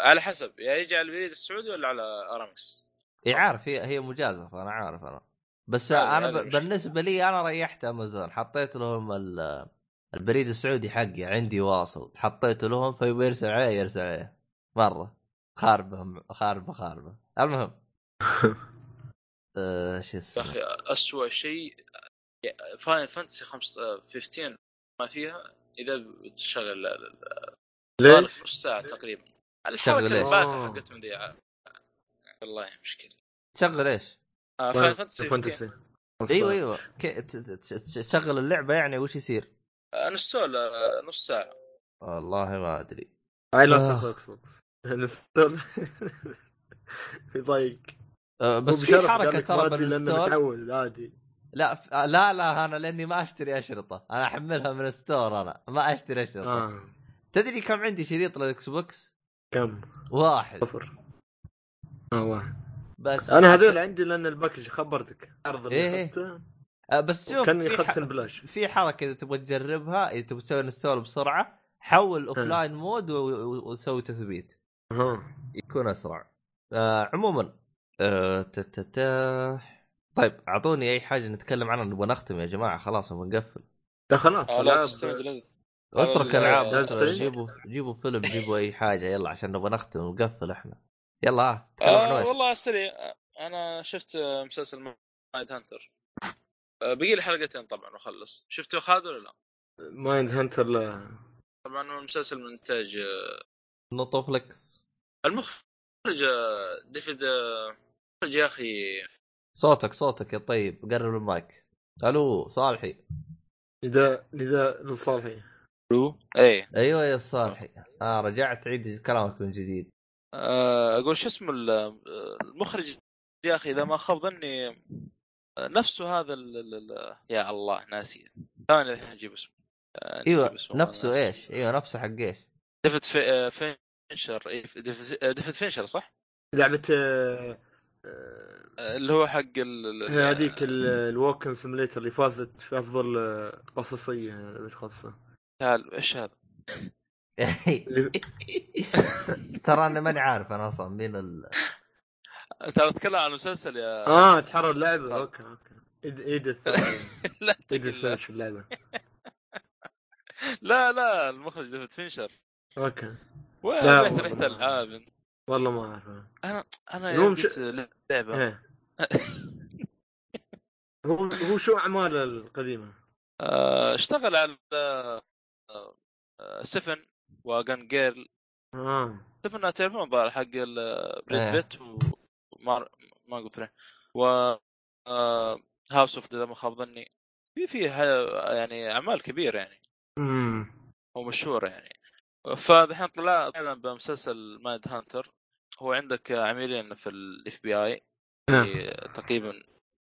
على حسب. يا يجي على البريد السعودي ولا على أرامكس؟ اي عارف هي هي مجازفة أنا عارف أنا. بس أنا هذه ب... بالنسبة لي أنا ريحت أمازون حطيت لهم ال... البريد السعودي حقي عندي واصل حطيته لهم فيبغى يرسل عليه يرسل عليه. مرة. خاربه خاربة خاربة. المهم. آه، شو يا اسمه؟ أخي اسوء شيء Final Fantasy 15 ما فيها إذا بتشغل ال- ال- ليش؟ نص ساعة تقريبا. الحركة آه. حقتهم ذي والله مشكلة. تشغل إيش؟ آه Fantasy 15 Fantasy أيوه أيوه. تشغل اللعبة يعني وش يصير؟ install آه، نص ساعة. والله ما أدري. آه. تاخذ Xbox في ضيق آه، بس في حركة ترى بال store متعود عادي. لا ف- لا لا أنا لأني ما أشتري أشرطة. أنا أحملها من ال store أنا. ما أشتري أشرطة. آه. تدري كم عندي شريط لل Xbox؟ كم؟ واحد. صفر. آه واحد بس أنا هذول عندي لأن ال package خبرتك عرض إيه. اللي اخذته آه، بس شوف كان في, اخذت ح... بلاش في حركة إذا تبغى تجربها إذا تبغى تسوي install بسرعة حول offline mode وسوي تثبيت. يكون أسرع. آه عموما آه ت- ت- ت- طيب أعطوني أي حاجة نتكلم عنها نبغى نختم يا جماعة خلاص نبغى نقفل. ده خلاص آه لا اترك ال- ألعاب لا. جيبوا جيبوا فيلم جيبوا أي حاجة يلا عشان نبغى نختم ونقفل إحنا. يلا ها تكلم عن آه وش والله سريع أنا شفت آه، مسلسل Mindhunter. آه بقي لي حلقتين طبعا وأخلص. شفته خالد ولا لا؟ Mindhunter لا. طبعا هو المسلسل من إنتاج آه، Netflix المخرج آه، ديفيد آه، المخرج يا أخي. صوتك صوتك يا طيب. قرب المايك. ألو صالحي. نداء نداء لصالحي. لو إيه. أيوه يا صالحي. أه. رجعت عيد كلامك من جديد. آه، أقول شو اسمه ال- آه، المخرج يا أخي إذا ما خاب ظني آه، نفسه هذا ال ال ال يا الله ناسي ثاني الحين نجيب اسمه آه، أيوه اسمه، نفسه ناسي. إيش أيوه نفسه حق إيش ديفيد في... آه، فينشر إيه، ديفيد آه، فينشر صح؟ لعبة آه، آه، آه، اللي هو حق ال ال- هذيك ال walking simulator اللي فازت في أفضل آه، قصصية لعبة قصة تعال إيش هذا؟ ترى أنا ماني عارف أنا أصلا مين ال... أنت اتكلم عن مسلسل يا آه تحرر اللعبة. أوكي أوكي. ايدث لا ايدث اللعبة. لا لا المخرج ديفيد فينشر. أوكي. وين لا، رحت والله ما انت؟ والله ما أعرف. أنا أنا يوم لعبة. إيه. هو هو شو أعماله القديمة؟ آه، اشتغل على آه، سفن وجان جيرل. آه. سفن تعرفون الظاهر حق. Brad Pitt وما ما أقول فرين و House of اذا ما خاب ظني. في في يعني أعمال كبيرة يعني. امم ومشهورة يعني. فالحين طلع طلع بمسلسل Mindhunter هو عندك عميلين في ال FBI تقريبا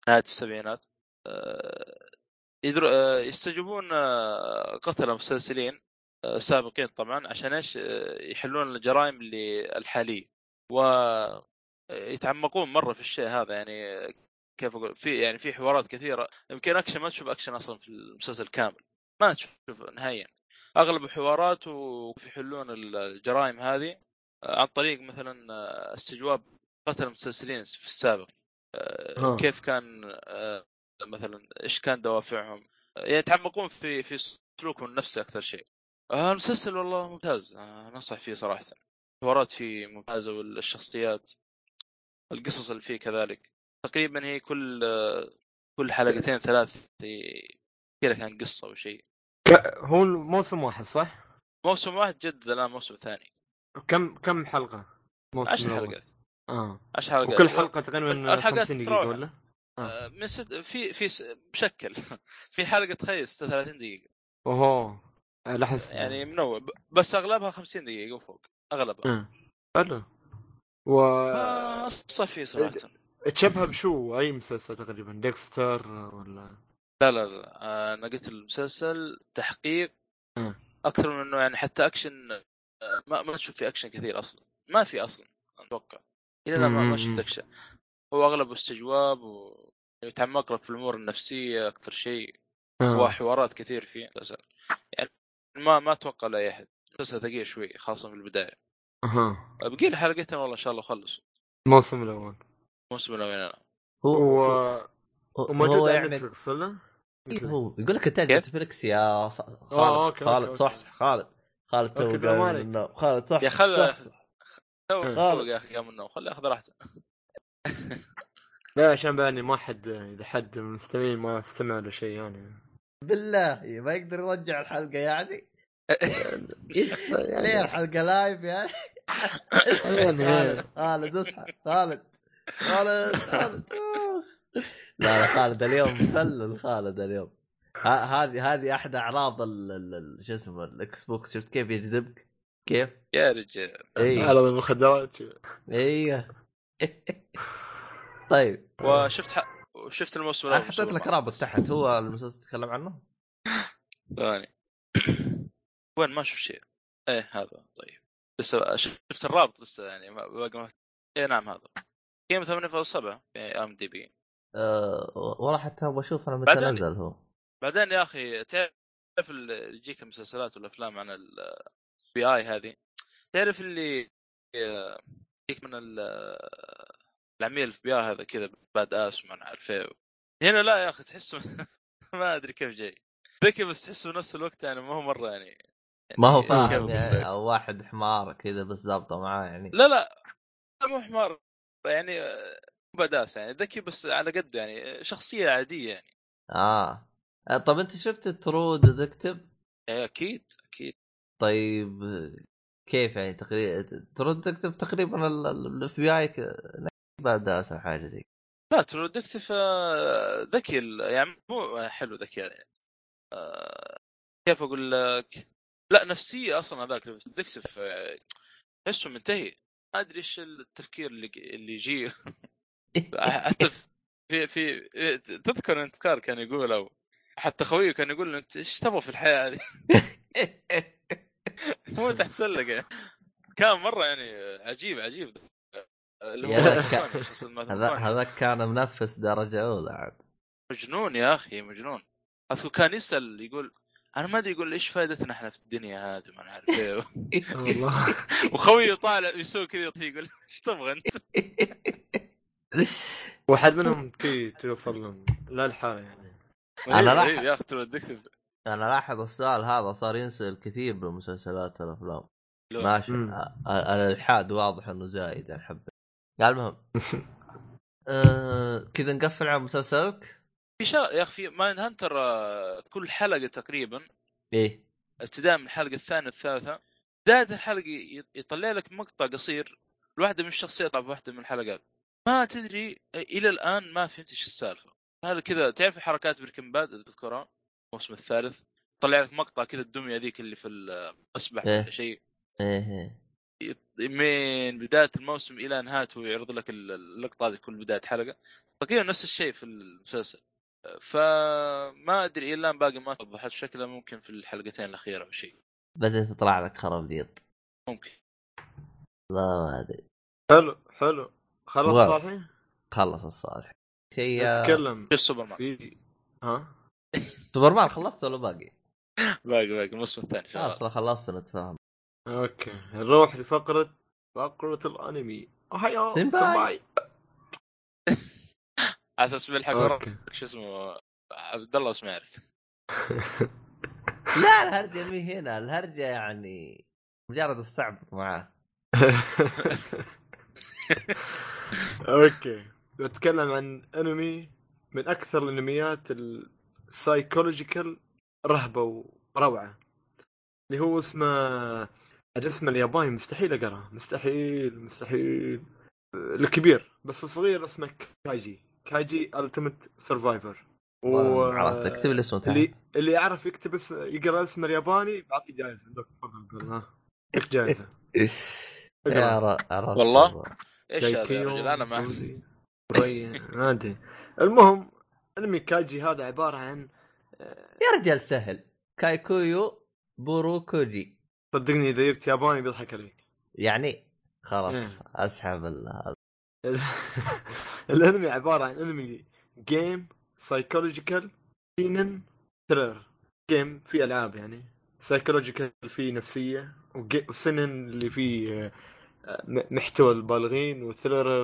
نهاية السبعينات. آه، يدر... آه، يستجوبون آه، قتلة متسلسلين. سابقين طبعا عشان إيش؟ آه، يحلون الجرائم اللي الحاليه و يتعمقون مرة في الشيء هذا يعني كيف أقول؟ في يعني في حوارات كثيرة. يمكن أكشن ما تشوف أكشن أصلا في المسلسل كامل. ما تشوف نهائيا. أغلب الحوارات وكيف يحلون الجرائم هذه آه، عن طريق مثلا آه، استجواب قتل مسلسلين في السابق. ها. كيف كان مثلا إيش كان دوافعهم. يعني يتعمقون في في سلوكهم النفسي أكثر شيء. آه، المسلسل والله ممتاز. آه، انصح فيه صراحة. الحوارات فيه ممتازة والشخصيات القصص اللي فيه كذلك. تقريبا هي كل آه، كل حلقتين ثلاث في- كذا كان قصة أو شيء. هو الموسم واحد صح؟ موسم واحد جدد الآن موسم ثاني. كم كم حلقة؟ موسم 10 الأول. حلقات. آه. 10 حلقات. وكل حلقة تقريبا الحلقات 50 دقيقة تروح. ولا؟ آه، من ست... في في س- مشكل في حلقة تخيل 36 دقيقة. اوه آه، لاحظت يعني منوع. بس أغلبها 50 دقيقة وفوق. أغلبها. آه. حلو. و آه، صفي صراحة. تشبه بشو؟ أي مسلسل تقريبا؟ Dexter ولا؟ لا لا لا. آه، أنا قلت المسلسل تحقيق مم. أكثر من إنه يعني حتى أكشن آه، ما ما تشوف في أكشن كثير أصلا. ما في أصلا أتوقع. إلى الآن ما, ما شفت. أكشن. هو أغلبه استجواب ويتعمق لك في الأمور النفسية أكثر شيء. آه. وحوارات كثير فيه. المسلسل يعني ما ما أتوقع لاي احد مسلسل ثقيل شوي خاصة في البداية. أها. بقي لي حلقتين والله إن شاء الله أخلص. الموسم الأول. الموسم الأول أنا هو و... هو- هو على يعني Netflix ولا؟ إيه هو يقول لك انتاج؟ Netflix يا خالد آه، أوكي، خالد أوكي، صح. صح خالد خالد تو من. النوم خالد صح يا خل- صح, صح. تو يا أخي قام من النوم خليه ياخذ راحته. لا عشان باني ما حد إذا حد من المستمعين ما استمع له شيء يعني. بالله ما يقدر يرجع الحلقة يعني؟ ليه الحلقة لايف يعني؟ خالد خالد اصحى خالد خالد خالد. لا لا خالد اليوم مفلل خالد اليوم. هذه هذه أحد أعراض ال- ال- ال- شو اسمه ال Xbox. شفت كيف يجذبك؟ كيف؟ يا رجال. اي على المخدرات أيوه طيب. وشفت ح... شفت الموسم أنا الأول حطيت لك رابط تحت هو المسلسل تتكلم عنه؟ ثاني وين؟ ما شفت شيء. إيه هذا. طيب. لسه شفت الرابط لسه يعني ما باقي ما إيه نعم هذا. قيمة 8.7 في IMDb أه والله حتى أبغى أشوف أنا متى نزل هو. بعدين يا أخي تعرف اللي يجيك المسلسلات والأفلام عن ال BI هذه؟ تعرف اللي آه، يجيك من ال- العميل ال FB هذا كذا badass وما نعرف إيه. هنا لا يا أخي تحسه ما أدري كيف جاي. ذكي بس تحسه نفس الوقت يعني ما هو مرة يعني, يعني ما هو فاهم يعني؟ أو واحد حمار كذا بس ظابطه معاه يعني. لا لا لا مو حمار يعني badass يعني ذكي بس على قد يعني شخصية عادية يعني. آه. آه، طب أنت شفت True Detective؟ إيه، أكيد أكيد. طيب كيف يعني تقريبا True Detective تقريبا ال FBI badass أو حاجة زي لا True Detective آه، ذكي يعني مو حلو ذكي يعني. آه، كيف أقول لك؟ لا نفسية أصلا هذاك detective تحسه منتهي. ما أدري إيش التفكير اللي اللي يجي. حتى في في تذكر أنت كار كان يقول أو حتى خويه كان يقول أنت إيش تبغى في الحياة هذه؟ مو تحسن لك يعني. كان مرة يعني عجيب عجيب. هذاك كان منفس درجة أولى عاد. مجنون يا أخي مجنون. اذكر كان يسأل يقول أنا ما أدري يقول إيش فائدتنا إحنا في الدنيا هذه؟ ما نعرف إيه والله. وخويه طالع يسوي كذا يقول إيش تبغى أنت؟ واحد منهم تي توصل لهم لا الحالة يعني. أنا راح- إيه، يا أخي ترى تكتب أنا لاحظ السؤال هذا صار ينسأل كثير بالمسلسلات والأفلام. ماشي. آه، آه، الإلحاد واضح إنه زايد يعني حبه المهم آه كذا نقفل على مسلسلك. في شغله يا أخي Mindhunter آه، كل حلقة تقريبا. إيه. ابتداء من الحلقة الثانية الثالثه بداية الحلقة ي- يطلع لك مقطع قصير. لواحده من الشخصيات في واحدة من الحلقات. ما تدري إلى الآن ما فهمت إيش السالفة. هذا كذا تعرف حركات Breaking Bad؟ تذكرها؟ الموسم الثالث. طلع لك مقطع كذا الدمية ذيك اللي في المسبح إيه. ولا شيء. إيه إيه. من بداية الموسم إلى نهايته يعرض لك اللقطة هذه كل بداية حلقة. تقريبا نفس الشيء في المسلسل. فما أدري إلى الآن باقي ما توضحت شكله ممكن في الحلقتين الأخيرة أو شيء. بدأت تطلع لك خرابيط ممكن. لا ما أدري. حلو حلو. خلص. صالحي؟ خلص الصالح. شيء نتكلم. شو السوبرمان في ها؟ سوبرمان خلصت ولا باقي؟ باقي باقي. الموسم الثاني أصلا خلصت نتفاهم okay. نروح لفقرة فقرة الأنمي. هيا. سماي على أساس بالحق شو اسمه؟ عبد الله بس ما يعرف. لا الهرجة مي هنا. الهرجة يعني مجرد استعبط معاه. أوكي. بتكلم عن أنمي من أكثر الأنميات ال psychological رهبة وروعة. اللي هو اسمه الاسم الياباني مستحيل اقراه مستحيل مستحيل. الكبير بس الصغير اسمه كايجي. كايجي Ultimate Survivor عرفت اكتب لي اسمه اللي تحت. اللي يعرف يكتب اسم يقرأ اسم الياباني بعطيه جائزه عندك تفضل قول. ها. لك جائزه يا ر- عرفت والله؟ إيش هذا يا رجل؟ أنا ما ما أدري. المهم أنمي كاجي هذا عبارة عن يا رجال سهل. كايكويو بورو كوجي صدقني إذا جبت ياباني بيضحك عليك. يعني؟ خلاص إيه. أسحب ال- هذا ال- الأنمي عبارة عن أنمي game psychological seinen thriller game في ألعاب يعني. psychological فيه نفسية و seinen اللي فيه آه، م- محتوى البالغين و thriller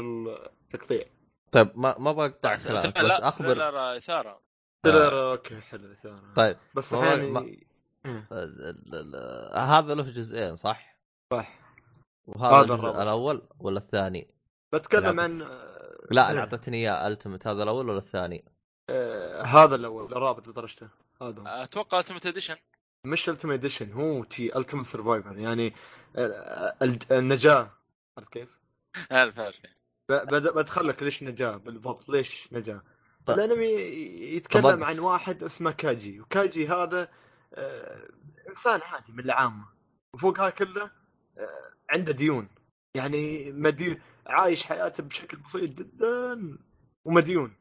التقطيع. طيب ما ما بقطع كلامك بس أخبر. thriller إثارة. thriller okay حلو thriller. طيب بس ما- ما- إيه، ال- هذا له جزئين صح؟ صح وهذا هذا الجزء الرابع. الأول ولا الثاني؟ بتكلم عن آه، لا إيه. اللي أعطتني إياه Ultimate هذا الأول ولا الثاني؟ آه، هذا الأول الرابط اللي درجته هذا هو. أتوقع Ultimate Edition مش Ultimate Edition هو The Ultimate Survivor يعني آه، النجاة عرفت كيف؟ ألف بدخل لك ليش نجاة بالضبط ليش نجاة طيب. الانمي طب يتكلم. عن واحد اسمه كاجي وكاجي هذا آه، إنسان عادي من العامة. وفوق هذا كله آه، عنده ديون. يعني مديون عايش حياته بشكل بسيط جدا ومديون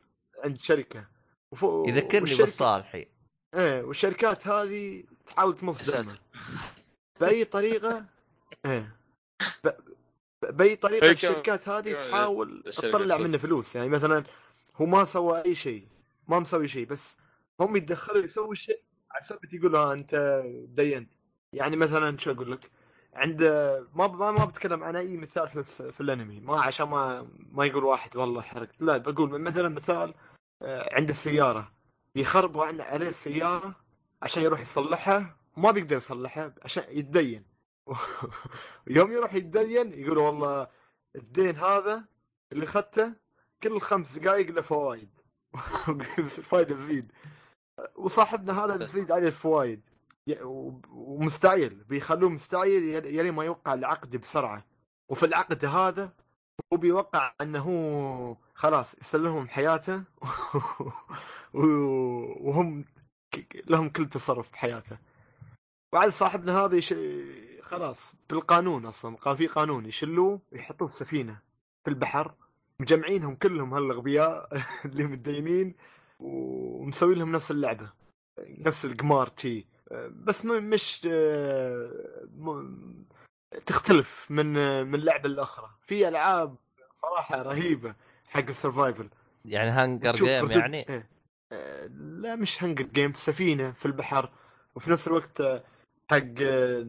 عند شركة. وفوق يذكرني والشركة- بالصالحي إيه والشركات هذه تحاول تمص بأي طريقة إيه ب... بأي طريقة كم- الشركات هذه كم- تحاول تطلع. منه فلوس. يعني مثلا هو ما سوى أي شيء ما مسوي شيء بس هم يتدخلوا يسوي شيء على سبب يقول انت دينت. يعني مثلا شو أقول لك؟ عند ما ما ما بتكلم عن أي مثال في, في الأنمي. ما عشان ما ما يقول واحد والله حرقت لا بقول مثلا مثال آه، عنده سياره يخربوا عن- عليه السيارة عشان يروح يصلحها. ما بيقدر يصلحها عشان يتدين. يوم يروح يتدين يقول والله الدين هذا اللي اخذته كل خمس دقائق له فوائد. الفائده تزيد وصاحبنا هذا تزيد عليه الفوائد ي- و- ومستعجل بيخلوه مستعجل يل- يلي ما يوقع العقد بسرعة. وفي العقد هذا هو بيوقع أنه هو خلاص يسلمهم حياته وهم لهم كل تصرف بحياته. بعد صاحبنا هذا يش... خلاص بالقانون أصلا كان في قانون يشلوه ويحطوه في سفينة في البحر مجمعينهم كلهم هالأغبياء اللي متدينين ومسوي لهم نفس اللعبة. نفس القمار تي. بس مش تختلف من من لعبة لأخرى. في ألعاب صراحة رهيبة حق ال survival يعني Hunger Game يعني؟ إيه. لا مش Hunger Game سفينة في البحر. وفي نفس الوقت آه، حق آه،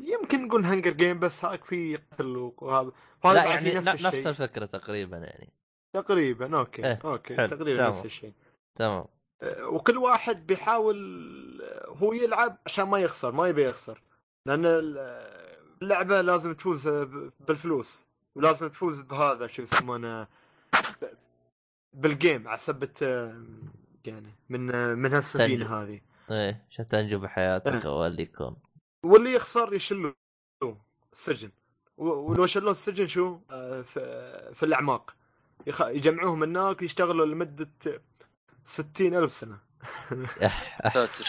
يمكن نقول Hunger Game بس هاك في قتل وهذا لا يعني نفس, نفس. الفكرة تقريبا يعني. تقريبا okay إيه، أوكي حلو، تقريبا تمام. نفس الشيء. تمام. آه، وكل واحد بيحاول آه، هو يلعب عشان ما يخسر ما يبي يخسر. لأن آه، اللعبة لازم تفوز بالفلوس ولازم تفوز بهذا شو يسمونه بالجيم على آه، يعني من من هالسفينة. هذه. إيه عشان تنجو بحياتك إيه. أو اللي يكون. واللي يخسر يشلوه السجن. ولو شلوه السجن شو؟ في, في الأعماق. يخ... يجمعوهم هناك يشتغلوا لمدة ستين ألف سنة. ساتر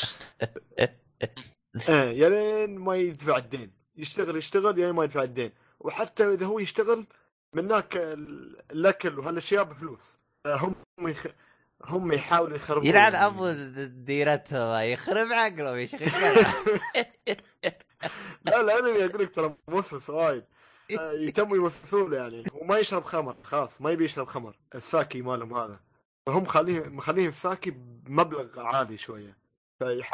إيه يلين ما يدفع الدين. يشتغل يشتغل يلين ما يدفع الدين. وحتى إذا هو يشتغل من هناك ال- الأكل وهالأشياء بفلوس. هم يخ... هم يحاولوا يخربون. يلعن. أبو ديرتهم يخرب عقله يا شيخ. لا لا أنا أقول لك ترى موسوس وايد آه، يتموا يوسوسون له يعني. وما يشرب خمر خلاص ما يبي يشرب خمر. الساكي مالهم هذا. فهم مخليه مخليه الساكي بمبلغ عالي شوية. فيح...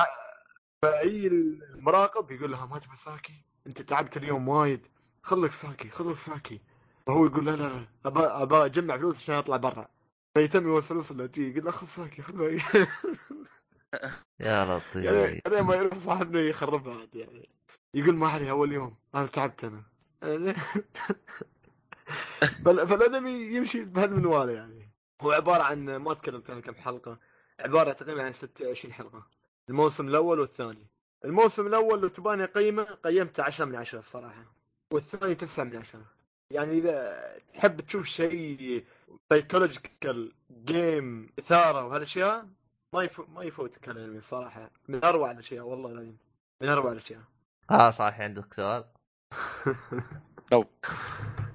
فأي المراقب يقول لها ما تبي ساكي؟ أنت تعبت اليوم وايد. خلك ساكي خلك ساكي. فهو يقول لا لا ابى ابى أجمع فلوس عشان أطلع برا. فيتم يوسوس له. تي يقول له خذ ساكي خذ يا لطيف. يعني أنا ما يروح صاحبنا يخربها يعني. يقول ما علي أول يوم. أنا تعبت أنا. فالانمي يمشي بهالمنوال يعني. هو عبارة عن ما اتكلم كان كم حلقة عبارة تقريبا عن 26 حلقة. الموسم الأول والثاني. الموسم الأول لو تباني قيمة قيمته 10 من 10 الصراحه والثاني 9 من 10 يعني إذا تحب تشوف شيء psychological game إثارة وهالأشياء ما. ما يفوتك الأنمي الصراحه من أروع الأشياء والله العظيم. من أروع الأشياء. آه صحيح عندك سؤال؟ لو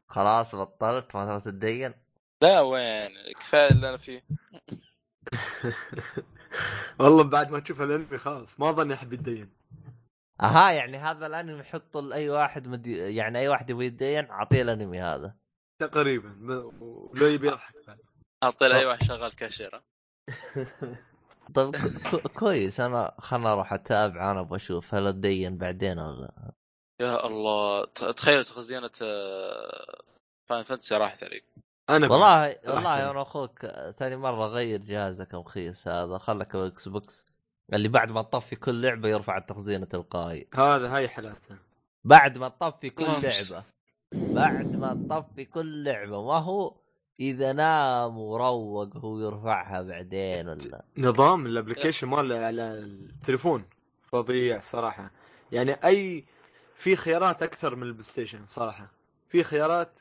خلاص بطلت ما تبغى تتدين لا وين كفاية اللي أنا فيه. والله بعد ما تشوف الأنمي خلاص ما ظني احب يتدين أها يعني هذا الأنمي يحطه لاي واحد مدي... يعني أي واحد يبغى يتدين أعطيه الأنمي هذا. تقريبا ولو يبي يضحك بعد. اعطي له اي واحد شغال كاشير. طيب كويس أنا خلنا أروح أتابع أنا أبغى أشوف هل أتدين بعدين ولا يا الله تخيل خزينه فان فانتسي راحت عليك أنا والله والله؟ أنا أخوك ثاني مرة غير جهازك مخيس هذا. خلك الاكس بوكس. اللي بعد ما تطفي كل لعبة يرفع التخزين تلقائي. هذا هاي حالاتها بعد ما تطفي كل. لعبة. بعد ما تطفي كل لعبة. ما هو إذا نام وروق هو يرفعها بعدين ولا؟ نظام الابلكيشن مال على التليفون. فظيع صراحة. يعني أي في خيارات أكثر من ال PlayStation صراحة. في خيارات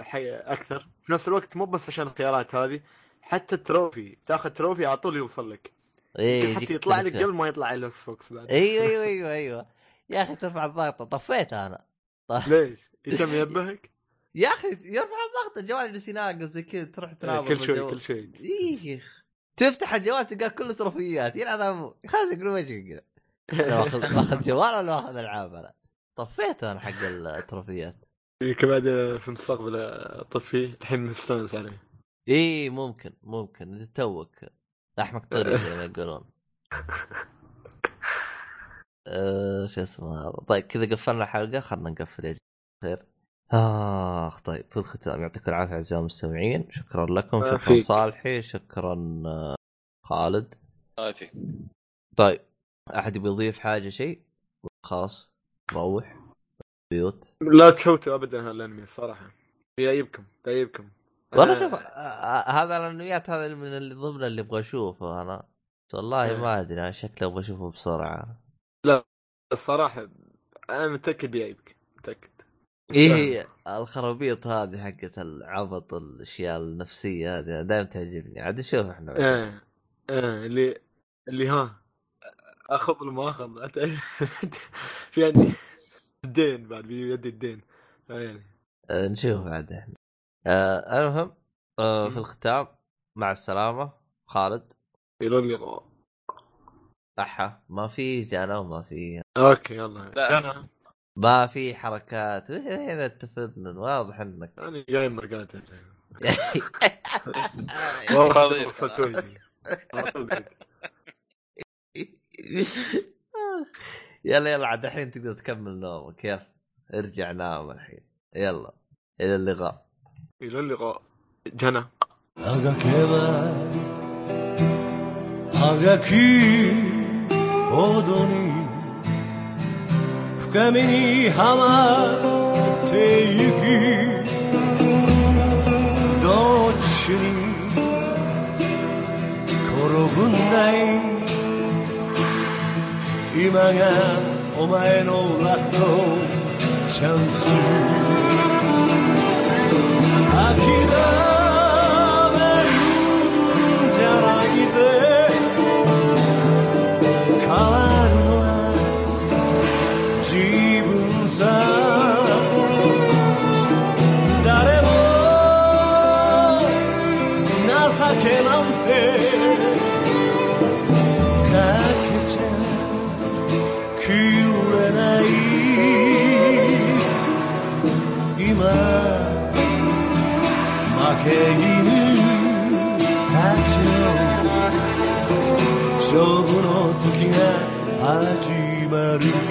حي... أكثر. في نفس الوقت مو بس عشان الخيارات هذه حتى ال trophy تاخذ trophy على طول يوصل لك. إيه حتى يطلع لك. قبل ما يطلع ال Xbox بعد. أيوه أيوه أيوه أيوه. يا أخي ترفع الضغط. طفيتها أنا. ليش؟ يتم ينبهك؟ يا أخي يرفع الضغط. الجوال يجلس يناقص زي كذا تروح تناظر كل شوي. كل شوي. إيه تفتح الجوال تلقاه كله تروفيات يلعن ابو خلاص يقول وجهك كذا أنا باخذ باخذ جوال ولا باخذ ألعاب أنا؟ طفيت أنا حق التروفيات. يمكن بعد في المستقبل اطفيه الحين مستانس عليه. إيه ممكن ممكن. إنت توك. لحمك طري زي ما يقولون. أه شو اسمه هذا؟ طيب كذا قفلنا الحلقة. خلنا نقفل يا خير آخ طيب في الختام. يعطيكم العافية أعزائي المستمعين. شكرا لكم ما شكرا فيك. صالحي شكرا آه، خالد. طيب أحد يبي يضيف حاجة شيء؟ خلاص. روح بيوت. لا تفوتوا ابدا هالأنمي الصراحه بيعيبكم بيعيبكم والله شوف آه، آه، هذا الأنميات هذا من اللي ضمن اللي أبغى أشوفه أنا. والله إيه. ما أدري أنا شكله أبغى أشوفه بسرعة. الصراحة أنا متأكد بيعيبك متأكد. إيه الخرابيط هذه حقت العبط الأشياء النفسية هذه دائما تعجبني. عاد نشوف إحنا. إيه إيه اللي اللي ها. أخذ ولا ما اخذ في عندي الدين بعد بيدي الدين. يعني. آه، نشوف بعد. إحنا آه المهم آه في. الختام مع السلامة خالد. يقولون لي أحا ما في جانا وما في. أوكي يلا. لا. أنا ما في حركات. هنا تفنن واضح إنك. أنا جايمر قاتل فاضي. والله صدقوني. على طول كذا. يلا يلا عاد الحين تقدر تكمل نومك يلا ارجع نام الحين يلا الى اللقاء يقولون لي جنى 長けば長きほどに深みにはまってゆきどっちに転ぶんだい 今がお前のラストチャンス。諦めるんじゃないぜ。Maria.